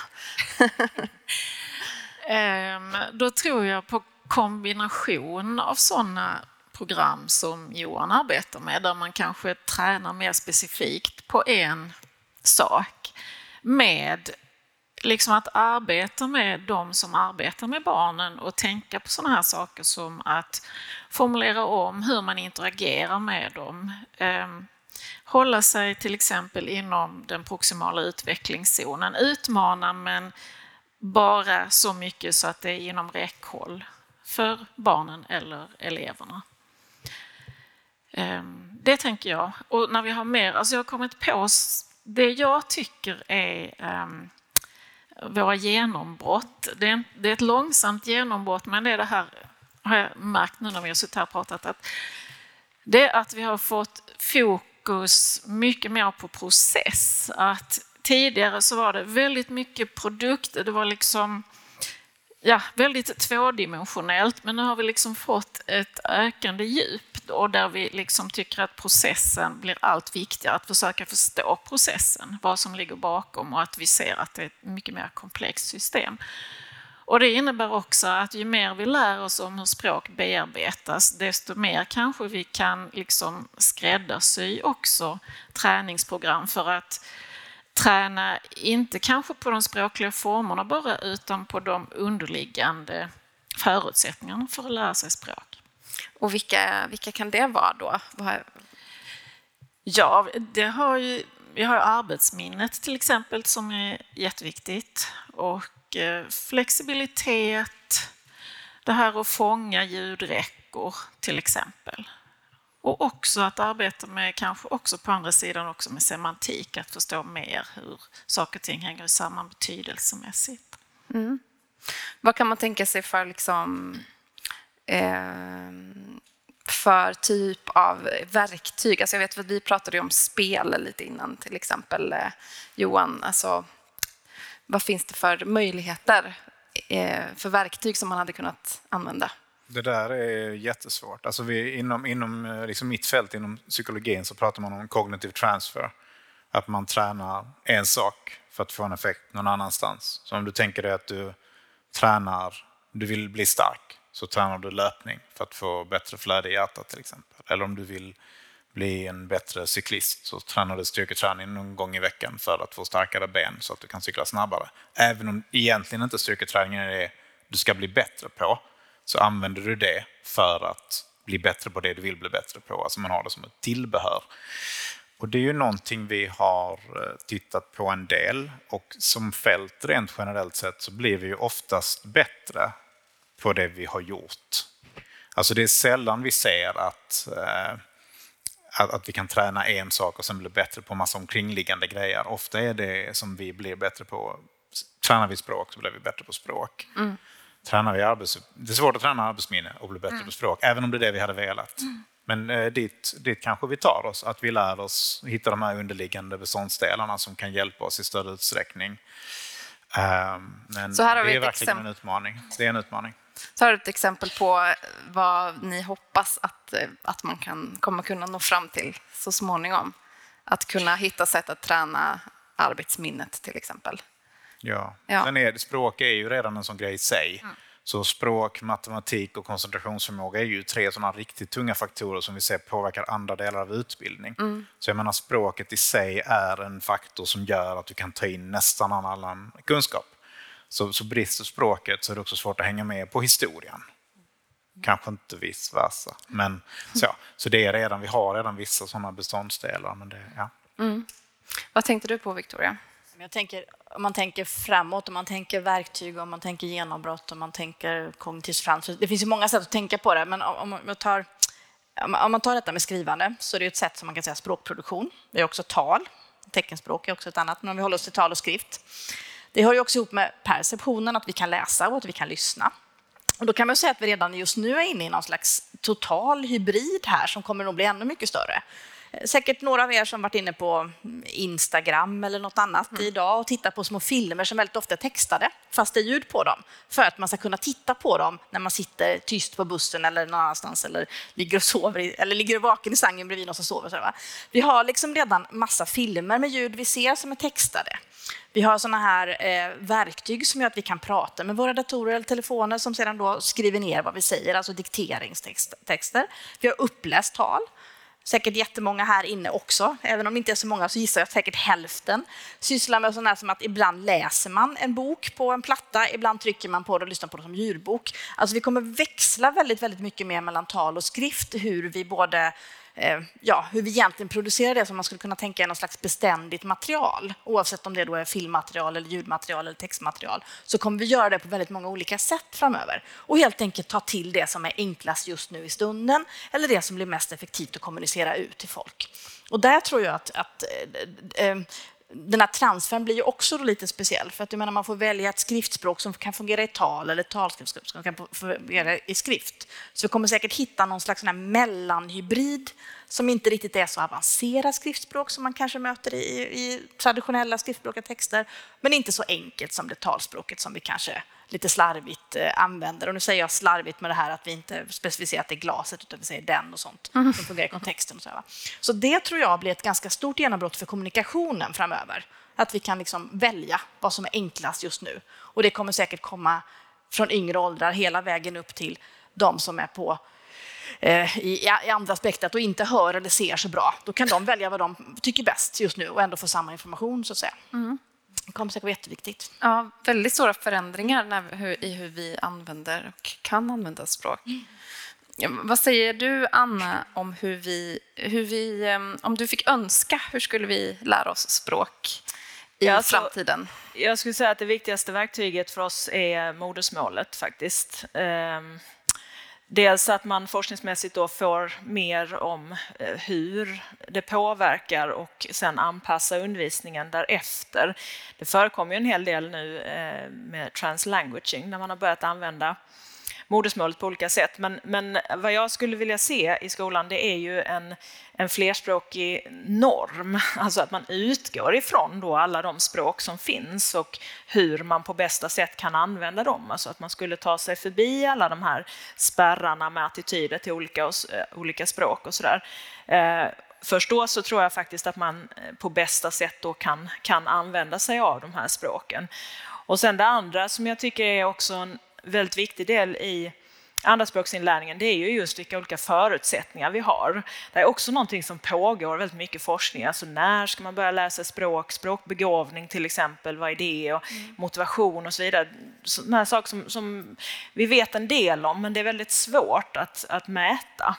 um, då tror jag på kombination av sådana program som Johan arbetar med, där man kanske tränar mer specifikt på en sak med liksom att arbeta med de som arbetar med barnen och tänka på sådana här saker som att formulera om hur man interagerar med dem. Ehm, hålla sig till exempel inom den proximala utvecklingszonen. Utmana men bara så mycket så att det är inom räckhåll för barnen eller eleverna. Ehm, det tänker jag. Och när vi har mer, alltså jag har kommit på det jag tycker är ehm, våra genombrott. Det är, det är ett långsamt genombrott, men det är det här, har jag märkt nu när vi har suttit här och pratat, att det är att vi har fått fokus mycket mer på process. Att tidigare så var det väldigt mycket produkter, det var liksom ja, väldigt tvådimensionellt, men nu har vi liksom fått ett ökande djup då, där vi liksom tycker att processen blir allt viktigare, att försöka förstå processen, vad som ligger bakom och att vi ser att det är ett mycket mer komplext system. Och det innebär också att ju mer vi lär oss om hur språk bearbetas, desto mer kanske vi kan liksom skräddarsy också träningsprogram för att träna, inte kanske på de språkliga formerna bara, utan på de underliggande förutsättningarna för att lära sig språk. Och vilka, vilka kan det vara då? Ja, det har ju, vi har arbetsminnet till exempel som är jätteviktigt och eh, flexibilitet, det här att fånga ljudräckor till exempel. Och också att arbeta med, kanske också på andra sidan, också med semantik, att förstå mer hur saker och ting hänger samman betydelsemässigt. Mm. Vad kan man tänka sig för liksom, eh, för typ av verktyg? Alltså jag vet att vi pratade om spel lite innan, till exempel eh, Johan. Alltså, vad finns det för möjligheter eh, för verktyg som man hade kunnat använda? Det där är jättesvårt. Alltså vi, inom inom eh, liksom mitt fält, inom psykologin, så pratar man om kognitiv transfer. Att man tränar en sak för att få en effekt någon annanstans. Så om du tänker dig att du tränar, du vill bli stark, så tränar du löpning för att få bättre flöde i hjärtat till exempel. Eller om du vill bli en bättre cyklist så tränar du styrketräning någon gång i veckan för att få starkare ben så att du kan cykla snabbare. Även om egentligen inte styrketräningen är det du ska bli bättre på, så använder du det för att bli bättre på det du vill bli bättre på. Alltså man har det som ett tillbehör. Och det är ju någonting vi har eh, tittat på en del och som fält rent generellt sett så blir vi ju oftast bättre på det vi har gjort. Alltså det är sällan vi ser att, eh, att, att, vi kan träna en sak och sen bli bättre på massa omkringliggande grejer. Ofta är det som vi blir bättre på, tränar vi språk så blir vi bättre på språk. Mm tränar vi arbets... Det är svårt att träna arbetsminne och bli bättre mm. på språk, även om det är det vi hade velat. Mm. Men eh, dit, dit kanske vi tar oss, att vi lär oss hitta de här underliggande beståndsdelarna som kan hjälpa oss i större utsträckning. Um, men Så här har det är verkligen exempel. en utmaning. Det är en utmaning. Så har du ett exempel på vad ni hoppas att, eh, att man kan, kommer kunna nå fram till så småningom. Att kunna hitta sätt att träna arbetsminnet till exempel. Ja. Ja. Sen är det, språk är ju redan en sån grej i sig. Mm. Så språk, matematik och koncentrationsförmåga är ju tre sådana riktigt tunga faktorer som vi ser påverkar andra delar av utbildning. Mm. Så jag menar språket i sig är en faktor som gör att du kan ta in nästan all annan kunskap. Så, så brister språket så är det också svårt att hänga med på historien. Kanske inte vice versa. Men så, så det är redan, vi har redan vissa sådana beståndsdelar. Men det, ja. Vad tänkte du på, Victoria? Men Jag tänker, om man tänker framåt, om man tänker verktyg, om man tänker genombrott, om man tänker kognitivt framåt. Det finns ju många sätt att tänka på det, men om, om man tar om om man tar detta med skrivande så är det ett sätt som man kan säga språkproduktion. Det är också tal. Teckenspråk är också ett annat, men om vi håller oss till tal och skrift. Det hör ju också ihop med perceptionen, att vi kan läsa och att vi kan lyssna. Och då kan man säga att vi redan just nu är inne i någon slags total hybrid här som kommer att bli ännu mycket större. Eh, Säkert några av er som varit inne på Instagram eller något annat idag och tittat på små filmer som väldigt ofta är textade, fast det är ljud på dem, för att man ska kunna titta på dem när man sitter tyst på bussen eller någon annanstans eller ligger och sover i, eller ligger vaken i sängen bredvid någon som sover. Så, va? Vi har liksom redan massa filmer med ljud vi ser som är textade. Vi har såna här eh, verktyg som gör att vi kan prata med våra datorer eller telefoner som sedan då skriver ner vad vi säger, alltså dikteringstexter. Vi har uppläst tal. Säkert jättemånga här inne också, även om det inte är så många så gissar jag att säkert hälften sysslar med sånt här som att ibland läser man en bok på en platta, ibland trycker man på det och lyssnar på det som ljudbok. Alltså vi kommer växla väldigt, väldigt mycket mer mellan tal och skrift, hur vi både Eh, ja, hur vi egentligen producerar det som man skulle kunna tänka är någon slags beständigt material. Oavsett om det då är filmmaterial, eller ljudmaterial eller textmaterial, så kommer vi göra det på väldigt många olika sätt framöver. Och helt enkelt ta till det som är enklast just nu i stunden, eller det som blir mest effektivt att kommunicera ut till folk. Och där tror jag att, att eh, eh, den här transfern blir ju också då lite speciell, för att jag menar, man får välja ett skriftspråk som kan fungera i tal eller ett talskriftspråk som kan fungera i skrift. Så vi kommer säkert hitta någon slags här mellanhybrid som inte riktigt är så avancerat skriftspråk som man kanske möter i, i traditionella skriftspråkiga texter, men inte så enkelt som det talspråket som vi kanske lite slarvigt eh, använder. Och nu säger jag slarvigt med det här att vi inte specificerar att det är glaset, utan vi säger den och sånt som fungerar i kontexten. Och så, här, så det tror jag blir ett ganska stort genombrott för kommunikationen framöver. Att vi kan liksom välja vad som är enklast just nu. Och det kommer säkert komma från yngre åldrar hela vägen upp till de som är på eh, i, i andra spektrat och inte hör eller ser så bra. Då kan de välja vad de tycker bäst just nu och ändå få samma information så att säga. Det kommer säkert vara jätteviktigt. Ja, väldigt stora förändringar när, hur, i hur vi använder och kan använda språk. Ja, Vad säger du, Anna, om hur vi, hur vi... Om du fick önska, hur skulle vi lära oss språk i Ja, alltså- framtiden? Jag skulle säga att det viktigaste verktyget för oss är modersmålet faktiskt. Ehm, Dels att man forskningsmässigt då får mer om eh, hur det påverkar och sen anpassa undervisningen därefter. Det förekommer ju en hel del nu eh, med translanguaging när man har börjat använda modersmålet på olika sätt. Men, men vad jag skulle vilja se i skolan det är ju en, en flerspråkig norm. Alltså att man utgår ifrån då alla de språk som finns och hur man på bästa sätt kan använda dem. Alltså att man skulle ta sig förbi alla de här spärrarna med attityder till olika, och- eh, olika språk och sådär. Eh, Först då så tror jag faktiskt att man eh, på bästa sätt då kan, kan använda sig av de här språken. Och sen det andra som jag tycker är också en väldigt viktig del i andraspråksinlärningen, det är ju just vilka olika förutsättningar vi har. Det är också någonting som pågår väldigt mycket forskning, alltså när ska man börja sig språk, språkbegåvning till exempel, vad är det, och motivation och så vidare. Sådana här saker som, som vi vet en del om, men det är väldigt svårt att, att mäta.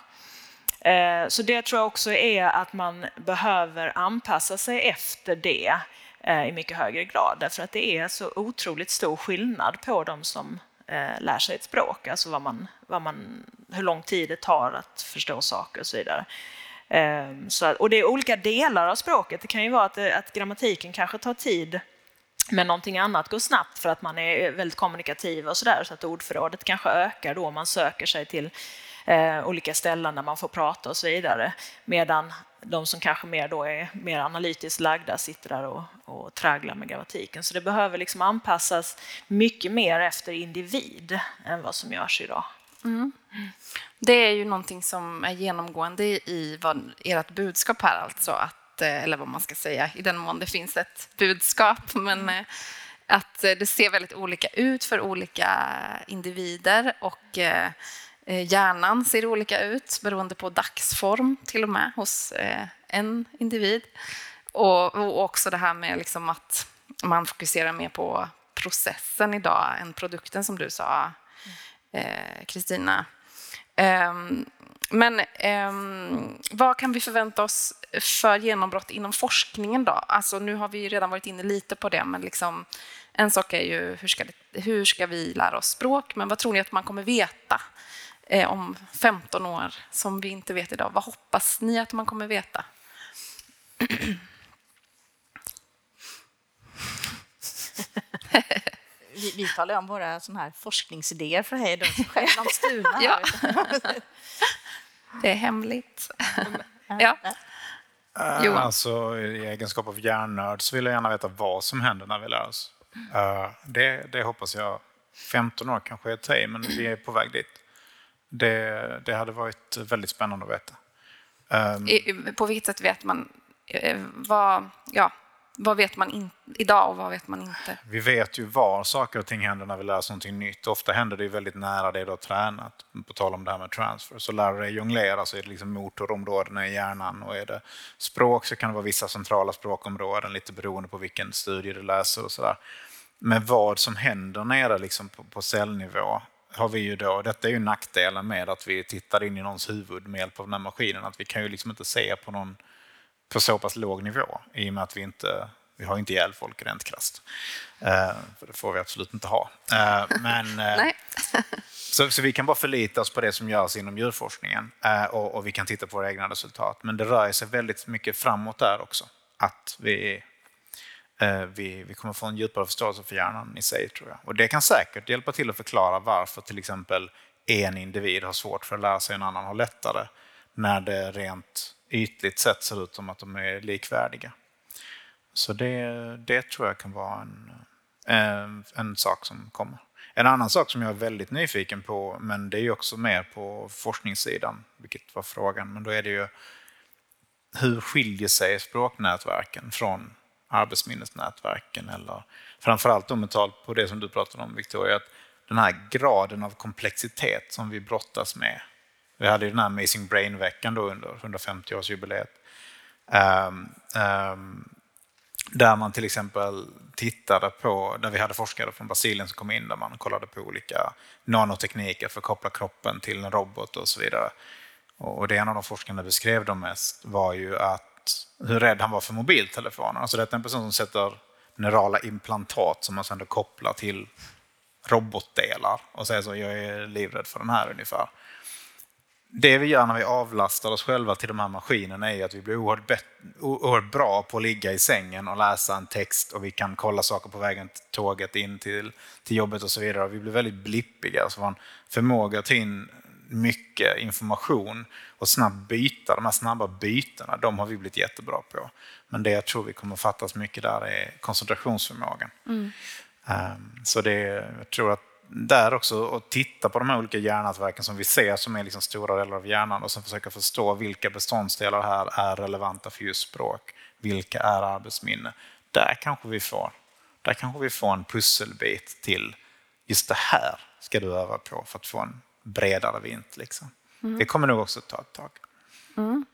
Eh, Så det tror jag också är att man behöver anpassa sig efter det eh, i mycket högre grad. Därför att det är så otroligt stor skillnad på de som eh, lär sig ett språk. Alltså vad man, vad man, hur lång tid det tar att förstå saker och så vidare. Eh, Så, och det är olika delar av språket. Det kan ju vara att, eh, att grammatiken kanske tar tid men någonting annat går snabbt för att man är väldigt kommunikativ och sådär så att ordförrådet kanske ökar då man söker sig till eh, olika ställen där man får prata och så vidare. Medan de som kanske mer då är mer analytiskt lagda sitter där och, och tragglar med grammatiken. Så det behöver liksom anpassas mycket mer efter individ än vad som görs idag. Mm. Det är ju någonting som är genomgående i vad, ert budskap här, alltså att, eh, eller vad man ska säga, i den mån det finns ett budskap, men eh, att det ser väldigt olika ut för olika individer och Eh, Eh, hjärnan ser olika ut beroende på dagsform till och med hos eh, en individ. Och, också det här med liksom att man fokuserar mer på processen idag än produkten som du sa, eh, Kristina. Ehm, men ehm, vad kan vi förvänta oss för genombrott inom forskningen då? Alltså nu har vi redan varit inne lite på det, men liksom, en sak är ju hur ska, det, hur ska vi lära oss språk, men vad tror ni att man kommer veta eh, om 15 år som vi inte vet idag? Vad hoppas ni att man kommer veta? vi, vi talar om våra såna här forskningsidéer för hej, de själv stulna. ja. Det är hemligt. ja. Uh, Johan? Alltså, I egenskap av hjärnnörd så vill jag gärna veta vad som händer när vi lär oss. Uh, det, det hoppas jag 15 år kanske är ett men vi är på väg dit. Det, det hade varit väldigt spännande att veta. Um, på vilket sätt vet man eh, vad, ja, vad vet man in, idag och vad vet man inte? Vi vet ju var saker och ting händer när vi lär oss någonting nytt. Ofta händer det väldigt nära det du har tränat. På tal om det här med transfer. Så lär du dig jonglera så är det liksom motorområdena i hjärnan. Och är det språk så kan det vara vissa centrala språkområden lite beroende på vilken studie du läser och sådär. Men vad som händer nere liksom på, på cellnivå har vi ju då, detta är ju nackdelen med att vi tittar in i någons huvud med hjälp av den här maskinen, att vi kan ju liksom inte se på någon på så pass låg nivå i och med att vi inte vi har inte ihjäl folk rent krasst. För det får vi absolut inte ha. Uh, men, uh, så, så, vi kan bara förlita oss på det som görs inom djurforskningen och, och, vi kan titta på våra egna resultat. Men det rör sig väldigt mycket framåt där också. Att vi Eh, Eh, vi, vi kommer få en djupare förståelse för hjärnan i sig, tror jag. Och det kan säkert hjälpa till att förklara varför till exempel en individ har svårt för att lära sig en annan har lättare, när det rent ytligt sett ser ut som att de är likvärdiga. Så det, det tror jag kan vara en, en, en sak som kommer. En annan sak som jag är väldigt nyfiken på, men det är ju också mer på forskningssidan, vilket var frågan, men då är det ju hur skiljer sig språknätverken från arbetsminnesnätverken eller framförallt då med tal på det som du pratade om Victoria, att den här graden av komplexitet som vi brottas med. Vi hade ju den här Amazing Brain-veckan då under 150-årsjubileet. Um, ehm, um, ehm, där man till exempel tittade på, där vi hade forskare från Brasilien som kom in, där man kollade på olika nanotekniker för att koppla kroppen till en robot och så vidare. Och det en av de forskarna beskrev de mest var ju att hur rädd han var för mobiltelefoner. Alltså detta är en person som sätter neurala implantat som man sedan kopplar till robotdelar och säger så, jag är livrädd för den här ungefär. Det vi gör när vi avlastar oss själva till de här maskinerna är att vi blir oerhört, oerhört bra på att ligga i sängen och läsa en text och vi kan kolla saker på vägen till tåget in till, till jobbet och så vidare. Vi blir väldigt blippiga, så vår förmåga att ta in mycket information och snabbt byta, de här snabba bytena, de har vi blivit jättebra på. Men det jag tror vi kommer fattas mycket där är koncentrationsförmågan. Mm. Um, så det, jag tror att där också att titta på de här olika hjärnnätverken som vi ser som är liksom stora delar av hjärnan och sen försöka förstå vilka beståndsdelar här är relevanta för just språk. Vilka är arbetsminne? Där kanske vi får, där kanske vi får en pusselbit till just det här ska du öva på för att få en bredare vint. Liksom. Mm. Det kommer nog också ta ett tag. Mm.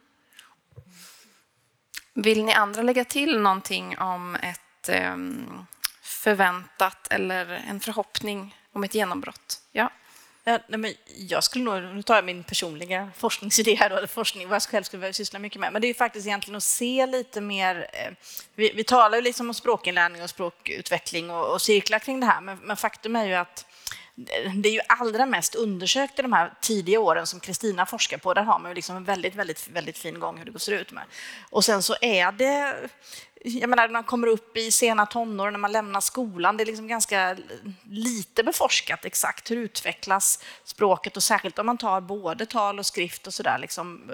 Vill ni andra lägga till någonting om ett um, förväntat eller en förhoppning om ett genombrott? Ja. Ja, nej, men jag skulle nog, nu tar jag min personliga forskningsidé här, då, eller forskning, vad jag själv skulle vilja syssla mycket med, men det är faktiskt egentligen att se lite mer, eh, vi, vi talar ju liksom om språkinlärning och språkutveckling och, och cirklar kring det här, men, men faktum är ju att det är ju allra mest undersökt i de här tidiga åren som Kristina forskar på. Där har man ju liksom en väldigt, väldigt, väldigt fin gång hur det ser ut med. Och sen så är det jag menar, när man kommer upp i sena tonår, när man lämnar skolan, det är liksom ganska lite beforskat exakt hur utvecklas språket och särskilt om man tar både tal och skrift och sådär liksom,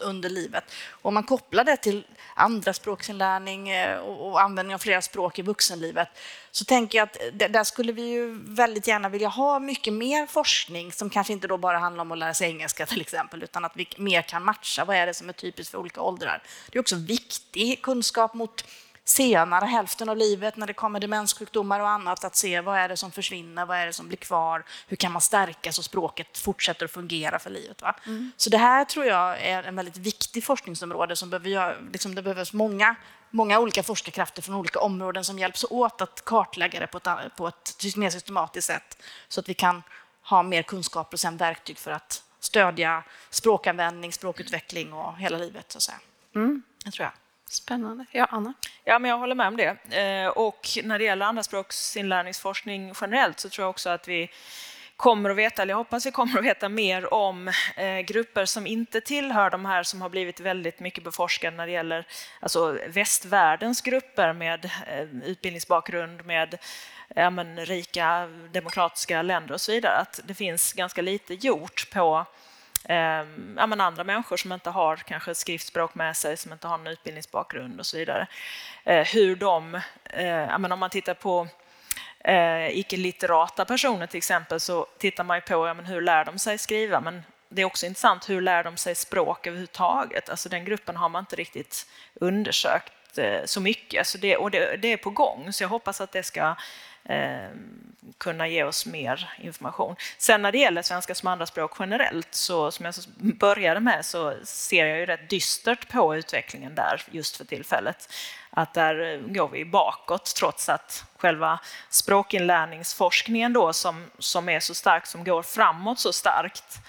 under livet. Och om man kopplar det till andra språksinlärning eh, och användning av flera språk i vuxenlivet så tänker jag att där skulle vi ju väldigt gärna vilja ha mycket mer forskning som kanske inte då bara handlar om att lära sig engelska till exempel, utan att vi mer kan matcha vad är det som är typiskt för olika åldrar. Det är också viktig kunskap mot senare hälften av livet när det kommer demenssjukdomar och annat, att se vad är det som försvinner, vad är det som blir kvar, hur kan man stärka så språket fortsätter att fungera för livet. Va? Mm. Så det här tror jag är en väldigt viktig forskningsområde som behöver liksom det behövs många, många olika forskarkrafter från olika områden som hjälps åt att kartlägga det på ett, på ett mer systematiskt sätt så att vi kan ha mer kunskaper och sen verktyg för att stödja språkanvändning, språkutveckling och hela livet. Så att säga. Mm. Det tror jag. Spännande. Ja, Anna? Ja, men jag håller med om det. Eh, och när det gäller andraspråksinlärningsforskning generellt så tror jag också att vi kommer att veta, eller jag hoppas vi kommer att veta mer om eh, grupper som inte tillhör de här som har blivit väldigt mycket beforskade när det gäller alltså västvärldens grupper med eh, utbildningsbakgrund, med eh, men, rika demokratiska länder och så vidare. Att det finns ganska lite gjort på ehm, ja, men andra människor som inte har kanske skriftspråk med sig, som inte har en utbildningsbakgrund och så vidare. Eh, hur de, eh, ja, men om man tittar på eh, icke-litterata personer till exempel så tittar man ju på ja, men hur lär de sig skriva, men det är också intressant hur lär de sig språk överhuvudtaget? Alltså den gruppen har man inte riktigt undersökt eh, så mycket, så det, och det, det, är på gång, så jag hoppas att det ska eh, kunna ge oss mer information. Sen när det gäller svenska som andraspråk generellt, så som jag började med, så ser jag ju rätt dystert på utvecklingen där just för tillfället. Att där går vi bakåt trots att själva språkinlärningsforskningen då som, som är så stark, som går framåt så starkt,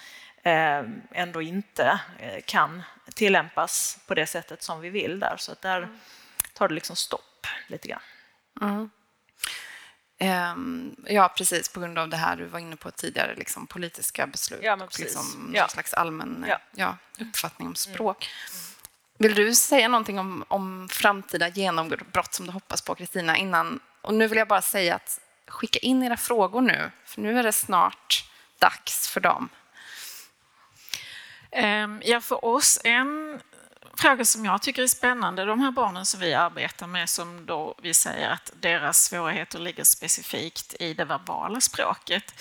eh, ändå inte eh, kan tillämpas på det sättet som vi vill där. Så att där tar det liksom stopp lite grann. Mm. Ehm, ja, precis, på grund av det här du var inne på tidigare, liksom, politiska beslut ja, och liksom, ja. någon slags allmän ja. Ja, uppfattning om språk. Mm. Vill du säga någonting om, om framtida genombrott som du hoppas på, Kristina, innan? Och nu vill jag bara säga att skicka in era frågor nu, för nu är det snart dags för dem. Ehm, ja, för oss, en fråga som jag tycker är spännande, de här barnen som vi arbetar med som då vi säger att deras svårigheter ligger specifikt i det verbala språket.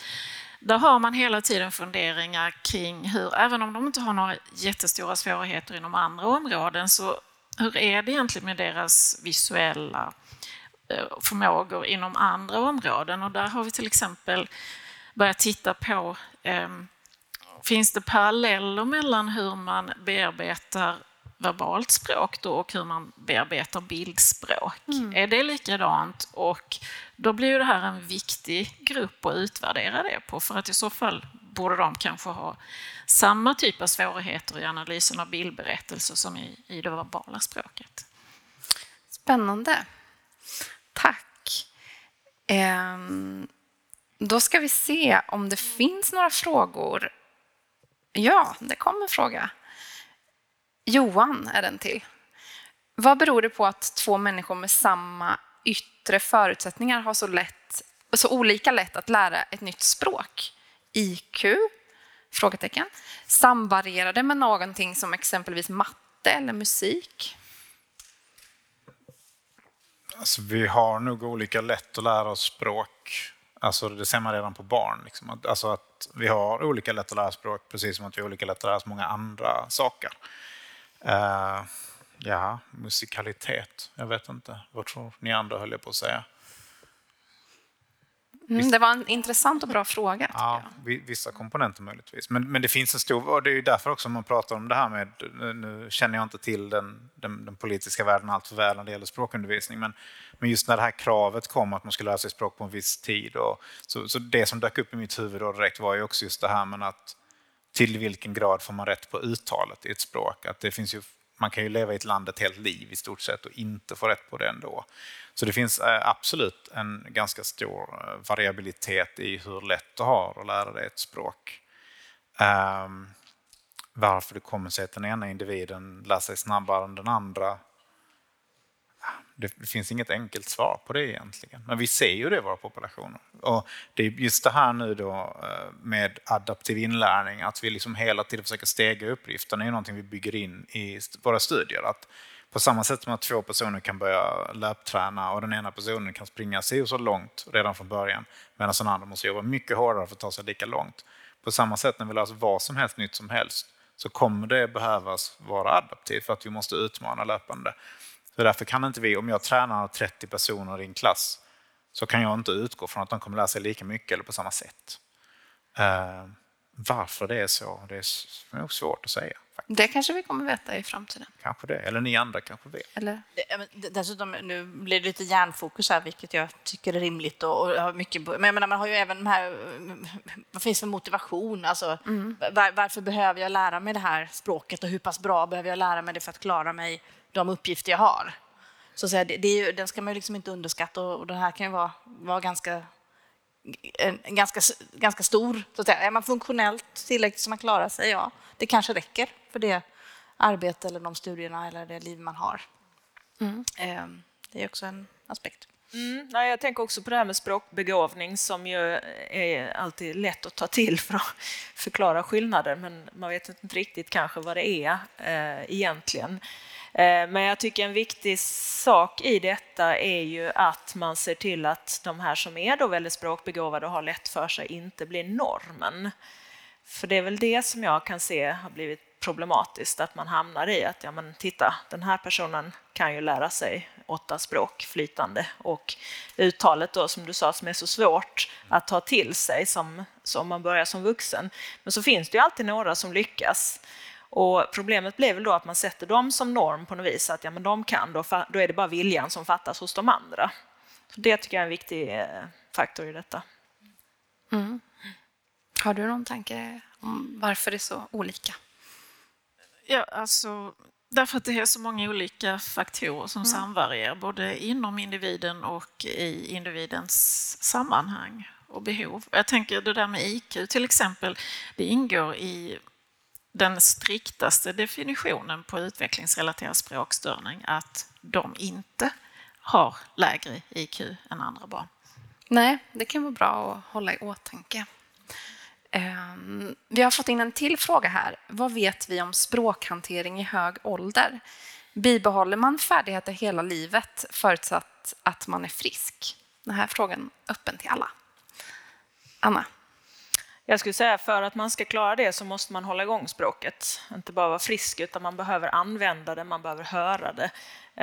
Där har man hela tiden funderingar kring hur, även om de inte har några jättestora svårigheter inom andra områden, så hur är det egentligen med deras visuella eh, förmågor inom andra områden? Och där har vi till exempel börjat titta på eh, Finns det paralleller mellan hur man bearbetar verbalt språk då och hur man bearbetar bildspråk. Mm. Är det likadant? Och då blir det här en viktig grupp att utvärdera det på för att i så fall borde de kanske ha samma typ av svårigheter i analysen av bildberättelser som i, i det verbala språket. Spännande. Tack. Ehm, då ska vi se om det finns några frågor. Ja, det kom en fråga. Johan är den till. Vad beror det på att två människor med samma yttre förutsättningar har så, lätt, så olika lätt att lära ett nytt språk? IQ? Frågetecken. Samvarierar det med någonting som exempelvis matte eller musik? Alltså, vi har nog olika lätt att lära oss språk. Alltså, det ser man redan på barn. Liksom. Alltså att vi har olika lätt att lära språk precis som att vi har olika lätt att lära oss många andra saker. Uh, ja, musikalitet. Jag vet inte. Vad tror ni andra höll jag på att säga? Mm, det var en intressant och bra fråga. Ja, vissa komponenter möjligtvis. Men, men det finns en stor, och det är därför också man pratar om det här med, nu känner jag inte till den, den, den politiska världen allt för väl när det gäller språkundervisning, men, men just när det här kravet kom att man skulle lära sig språk på en viss tid, och, så, så det som dök upp i mitt huvud då direkt var ju också just det här med att till vilken grad får man rätt på uttalet i ett språk? Att det finns ju, man kan ju leva i ett land ett helt liv i stort sett och inte få rätt på det ändå. Så det finns eh, absolut en ganska stor eh, variabilitet i hur lätt du har att lära dig ett språk. Um, varför det kommer sig att den ena individen lär sig snabbare än den andra, det, finns inget enkelt svar på det egentligen. Men vi ser ju det i våra populationer. Och det är just det här nu då eh, med adaptiv inlärning, att vi liksom hela tiden försöker stega uppgiften, är ju någonting vi bygger in i våra studier. Att på samma sätt som att två personer kan börja löpträna och den ena personen kan springa sig så långt redan från början medan den andra måste jobba mycket hårdare för att ta sig lika långt. På samma sätt när vi lär oss vad som helst nytt som helst så kommer det behövas vara adaptivt för att vi måste utmana löpande. Så därför kan inte vi, om jag tränar 30 personer i en klass, så kan jag inte utgå från att de kommer lära sig lika mycket eller på samma sätt. Uh, varför det är så, det är nog svårt att säga. Det kanske vi kommer veta i framtiden. Kanske det, eller ni andra kanske vet. Eller? Dessutom, nu blir det lite hjärnfokus här, vilket jag tycker är rimligt. Och, och har mycket, men jag menar, man har ju även de här, vad finns för motivation? Alltså, mm. var, varför behöver jag lära mig det här språket och hur pass bra behöver jag lära mig det för att klara mig de uppgifter jag har? Så att säga, det, det är ju, den ska man ju liksom inte underskatta och, och det här kan ju vara, vara ganska en, ganska, ganska stor. Så att. Är man funktionellt tillräckligt så man klarar sig, ja, det kanske räcker för det arbete eller de studierna eller det liv man har. Mm. Ehm, det är också en aspekt. Mm, nej, jag tänker också på det här med språkbegåvning som ju är alltid lätt att ta till för att förklara skillnader men man vet inte riktigt kanske vad det är eh, egentligen. Eh, men jag tycker en viktig sak i detta är ju att man ser till att de här som är då väldigt språkbegåvade och har lätt för sig inte blir normen. För det är väl det som jag kan se har blivit problematiskt, att man hamnar i att ja, men titta, den här personen kan ju lära sig åtta språk flytande och uttalet då som du sa som är så svårt att ta till sig som, som man börjar som vuxen. Men så finns det ju alltid några som lyckas. Och problemet blir väl då att man sätter dem som norm på något vis, att ja, men de kan, då, då är det bara viljan som fattas hos de andra. Så det tycker jag är en viktig eh, faktor i detta. Mm. Har du någon tanke om varför det är så olika? Ja, alltså, därför att det är så många olika faktorer som mm. samvarierar, både inom individen och i individens sammanhang och behov. Jag tänker det där med IQ till exempel, det ingår i den striktaste definitionen på utvecklingsrelaterad språkstörning att de inte har lägre IQ än andra barn. Nej, det kan vara bra att hålla i åtanke. Ehm, vi har fått in en till fråga här. Vad vet vi om språkhantering i hög ålder? Bibehåller man färdigheter hela livet förutsatt att man är frisk? Den här frågan är öppen till alla. Anna? Jag skulle säga för att man ska klara det så måste man hålla igång språket. Inte bara vara frisk utan man behöver använda det, man behöver höra det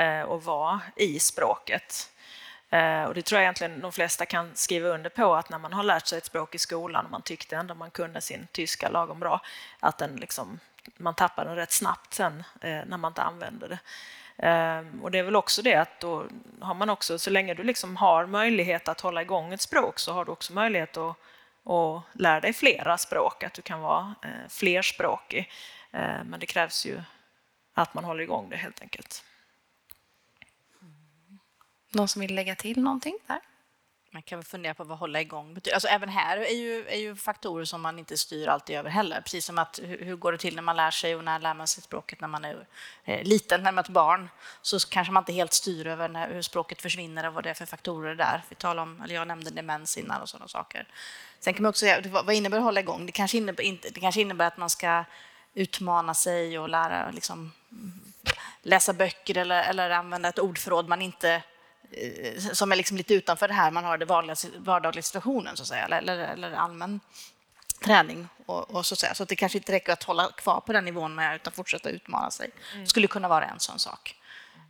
eh, och vara i språket. Eh, och det tror jag egentligen de flesta kan skriva under på att när man har lärt sig ett språk i skolan och man tyckte ändå man kunde sin tyska lagom bra, att den liksom, man tappar den rätt snabbt sen eh, när man inte använder det. Ehm, och det är väl också det att då har man också, så länge du liksom har möjlighet att hålla igång ett språk så har du också möjlighet att, och lär dig flera språk, att du kan vara eh, flerspråkig. Eh, men det krävs ju att man håller igång det helt enkelt. Någon som vill lägga till någonting där? Man kan väl fundera på vad hålla igång betyder. Alltså även här är ju, är ju faktorer som man inte styr alltid över heller. Precis som att hur, hur går det till när man lär sig och när lär man sig språket när man är eh, liten, när man är ett barn. Så kanske man inte helt styr över när, hur språket försvinner och vad det är för faktorer där. Vi talar om, eller jag nämnde demens innan och sådana saker. Sen kan man också säga, vad innebär hålla igång? Det kanske innebär, det kanske innebär att man ska utmana sig och lära, liksom, läsa böcker eller, eller använda ett ordförråd man inte som är liksom lite utanför det här man har det vanliga, vardagliga situationen så att säga, eller, eller allmän träning. Och, och, så, att säga. så att det kanske inte räcker att hålla kvar på den nivån med utan fortsätta utmana sig. Mm. skulle kunna vara en sån sak.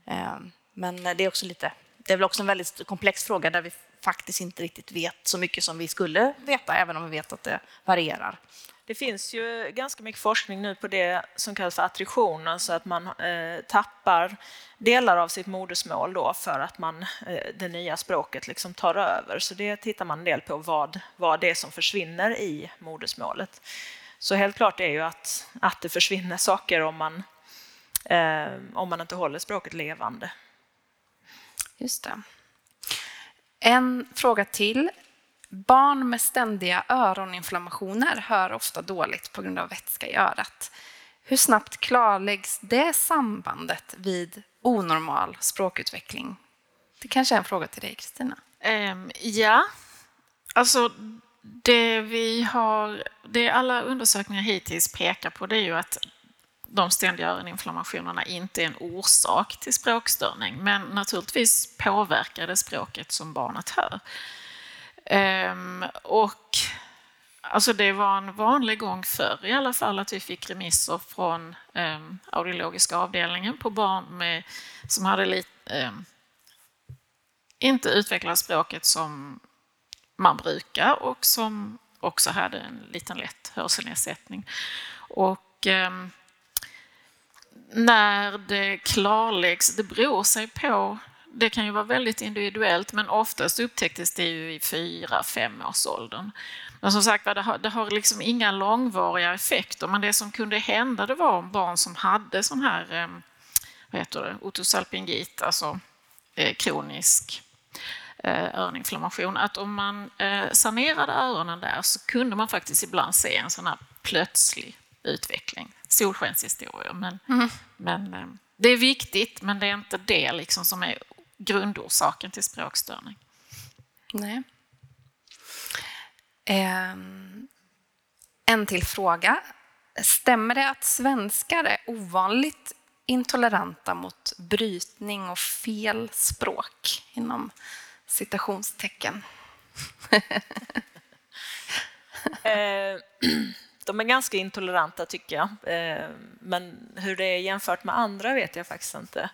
Eh, men det är också lite, det är väl också en väldigt komplex fråga där vi faktiskt inte riktigt vet så mycket som vi skulle veta, även om vi vet att det varierar. Det finns ju ganska mycket forskning nu på det som kallas för attrition, alltså att man eh, tappar delar av sitt modersmål då för att man, eh, det nya språket liksom tar över. Så det tittar man en del på, vad, vad det är som försvinner i modersmålet. Så helt klart är ju att, att det försvinner saker om man, eh, om man inte håller språket levande. Just det. En fråga till Barn med ständiga öroninflammationer hör ofta dåligt på grund av vätska i örat. Hur snabbt klarläggs det sambandet vid onormal språkutveckling Det kanske är en fråga till dig, Kristina? Um, ja, alltså det vi har, det alla undersökningar hittills pekar på det är ju att de ständiga öroninflammationerna inte är en orsak till språkstörning, men naturligtvis påverkar det språket som barnet hör. Ehm, och alltså det var en vanlig gång förr i alla fall att vi fick remisser från ehm, audiologiska avdelningen på barn med, som hade lite ehm, inte utvecklat språket som man brukar och som också hade en liten lätt hörselnedsättning. Och ehm, när det klarläggs, det beror sig på, det kan ju vara väldigt individuellt, men oftast upptäcktes det ju i fyra, fem års åldern. Men som sagt det har, det har liksom inga långvariga effekter, men det som kunde hända det var barn som hade sån här, eh, vad heter det, otosalpingit, alltså eh, kronisk Eh, öroninflammation, att om man sanerade öronen där så kunde man faktiskt ibland se en sån här plötslig utveckling. Solskenshistorier. Men, mm. men det är viktigt, men det är inte det liksom som är grundorsaken till språkstörning. Nej. Um, en till fråga. Stämmer det att svenskar är ovanligt intoleranta mot brytning och fel språk inom citationstecken. Eh, de är ganska intoleranta tycker jag. Eh, men hur det är jämfört med andra vet jag faktiskt inte.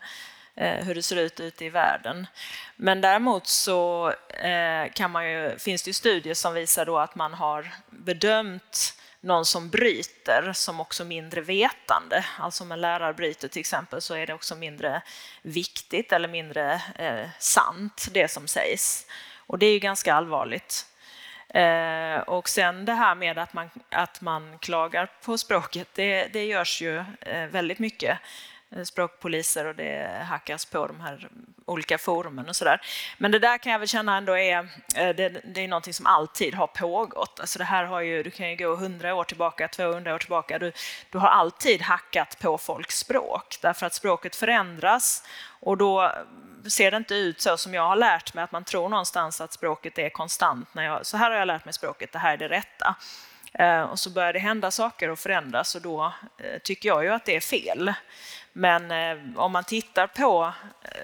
Eh, hur det ser ut ute i världen. Men däremot så eh, kan man ju, finns det ju studier som visar då att man har bedömt någon som bryter som också mindre vetande. Alltså om en lärare bryter till exempel så är det också mindre viktigt eller mindre eh, sant det som sägs. Och det är ju ganska allvarligt. Eh, och sen det här med att man, att man klagar på språket, det, det görs ju eh, väldigt mycket. Eh, språkpoliser och det hackas på de här olika forumen och sådär. Men det där kan jag väl känna ändå är, eh, det, det är någonting som alltid har pågått. Alltså det här har ju, du kan ju gå 100 år tillbaka, 200 år tillbaka. Du, du har alltid hackat på folks språk därför att språket förändras och då ser det inte ut så som jag har lärt mig, att man tror någonstans att språket är konstant. När jag, så här har jag lärt mig språket, det här är det rätta. Eh, och så börjar det hända saker och förändras och då eh, tycker jag ju att det är fel. Men eh, om man tittar på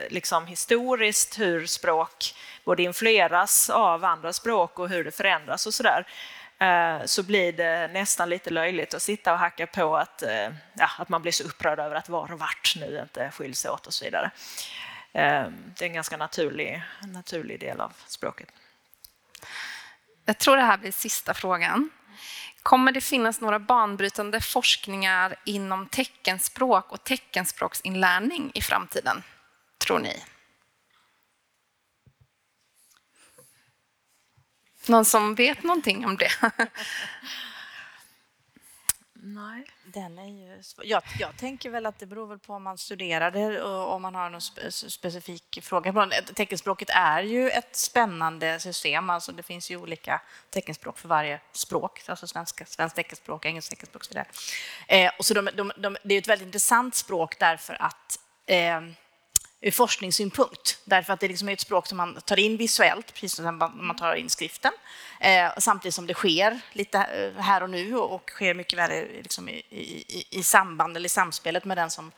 liksom, historiskt hur språk både influeras av andra språk och hur det förändras och sådär, så blir det nästan lite löjligt att sitta och hacka på att, ja, att man blir så upprörd över att var och vart nu inte skiljs åt och så vidare. Det är en ganska naturlig, naturlig del av språket. Jag tror det här blir sista frågan. Kommer det finnas några banbrytande forskningar inom teckenspråk och teckenspråksinlärning i framtiden, tror ni? Någon som vet någonting om det? Nej. Den är ju jag, jag tänker väl att det beror väl på om man studerar det och om man har någon spe, specifik fråga. Teckenspråket är ju ett spännande system. Alltså det finns ju olika teckenspråk för varje språk. Alltså svenska, svenskt teckenspråk, engelskt teckenspråk och så vidare. Eh, och så de, de, de, det är ett väldigt intressant språk därför att eh, ur forskningssynpunkt. Därför att det liksom är ett språk som man tar in visuellt, precis som man tar in skriften. Eh, samtidigt som det sker lite eh, här och nu och sker mycket väl liksom i, i, i samband eller i samspelet med den som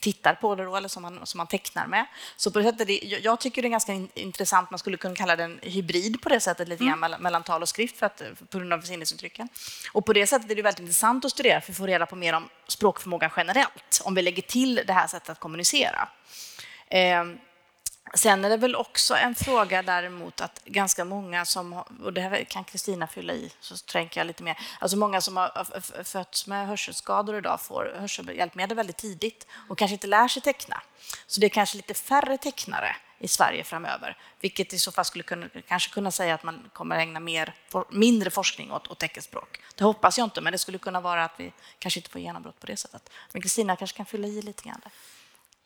tittar på det då, eller som man, som man tecknar med. Så på det sättet, det, jag tycker det är ganska intressant, man skulle kunna kalla det en hybrid på det sättet, lite mm. mellan, mellan tal och skrift för att, på grund av sinnesintrycken. Och på det sättet är det väldigt intressant att studera för att få reda på mer om språkförmågan generellt, om vi lägger till det här sättet att kommunicera. Ehm, sen är det väl också en fråga däremot att ganska många som, och det här kan Kristina fylla i, så tänker jag lite mer, alltså många som har fötts med hörselskador idag får hörselhjälpmedel väldigt tidigt och kanske inte lär sig teckna. Så det är kanske lite färre tecknare i Sverige framöver, vilket i så fall skulle kunna, kanske kunna säga att man kommer att ägna mer, mindre forskning åt, åt teckenspråk. Det hoppas jag inte, men det skulle kunna vara att vi kanske inte får genombrott på det sättet. Men Kristina kanske kan fylla i lite grann där.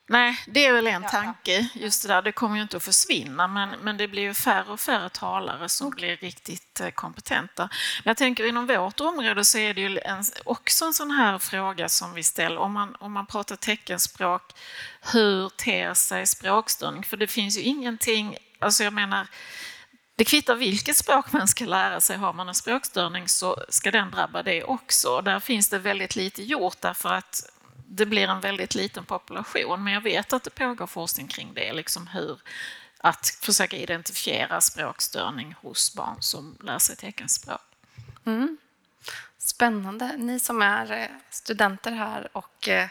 Nej, det är väl en tanke, just det där. Det kommer ju inte att försvinna, men, men det blir ju färre och färre talare som blir riktigt eh, kompetenta. Men jag tänker inom vårt område så är det ju en, också en sån här fråga som vi ställer. Om man, om man pratar teckenspråk, hur ter sig språkstörning? För det finns ju ingenting, alltså jag menar, det kvittar vilket språk man ska lära sig. Har man en språkstörning så ska den drabba det också. Där finns det väldigt lite gjort därför att det blir en väldigt liten population, men jag vet att det pågår forskning kring det, liksom hur att försöka identifiera språkstörning hos barn som lär sig teckenspråk. Mm. Spännande. Ni som är eh, studenter här och eh,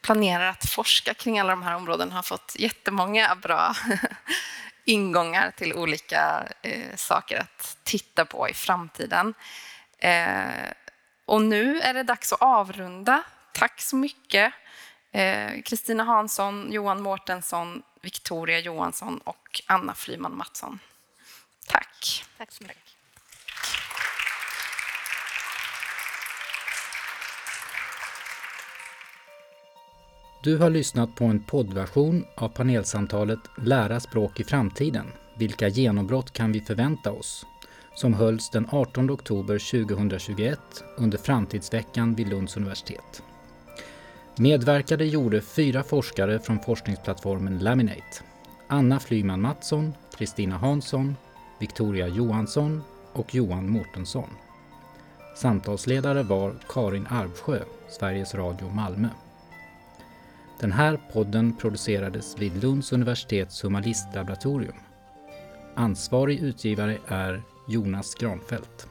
planerar att forska kring alla de här områdena har fått jättemånga bra ingångar till olika eh, saker att titta på i framtiden. Eh, och nu är det dags att avrunda Tack så mycket. Eh, Kristina eh, Hansson, Johan Mårtensson, Victoria Johansson och Anna Flyman Mattsson. Tack. Tack så mycket. Du har lyssnat på en poddversion av panelsamtalet Lära språk i framtiden. Vilka genombrott kan vi förvänta oss? Som hölls den 18 oktober 2021 under Framtidsveckan vid Lunds universitet. Medverkade gjorde fyra forskare från forskningsplattformen Laminate. Anna Flyman Mattsson, Kristina Hansson, Victoria Johansson och Johan Mårtensson. Samtalsledare var Karin Arvsjö, Sveriges Radio Malmö. Den här podden producerades vid Lunds universitets humanistlaboratorium. Ansvarig utgivare är Jonas Granfeldt.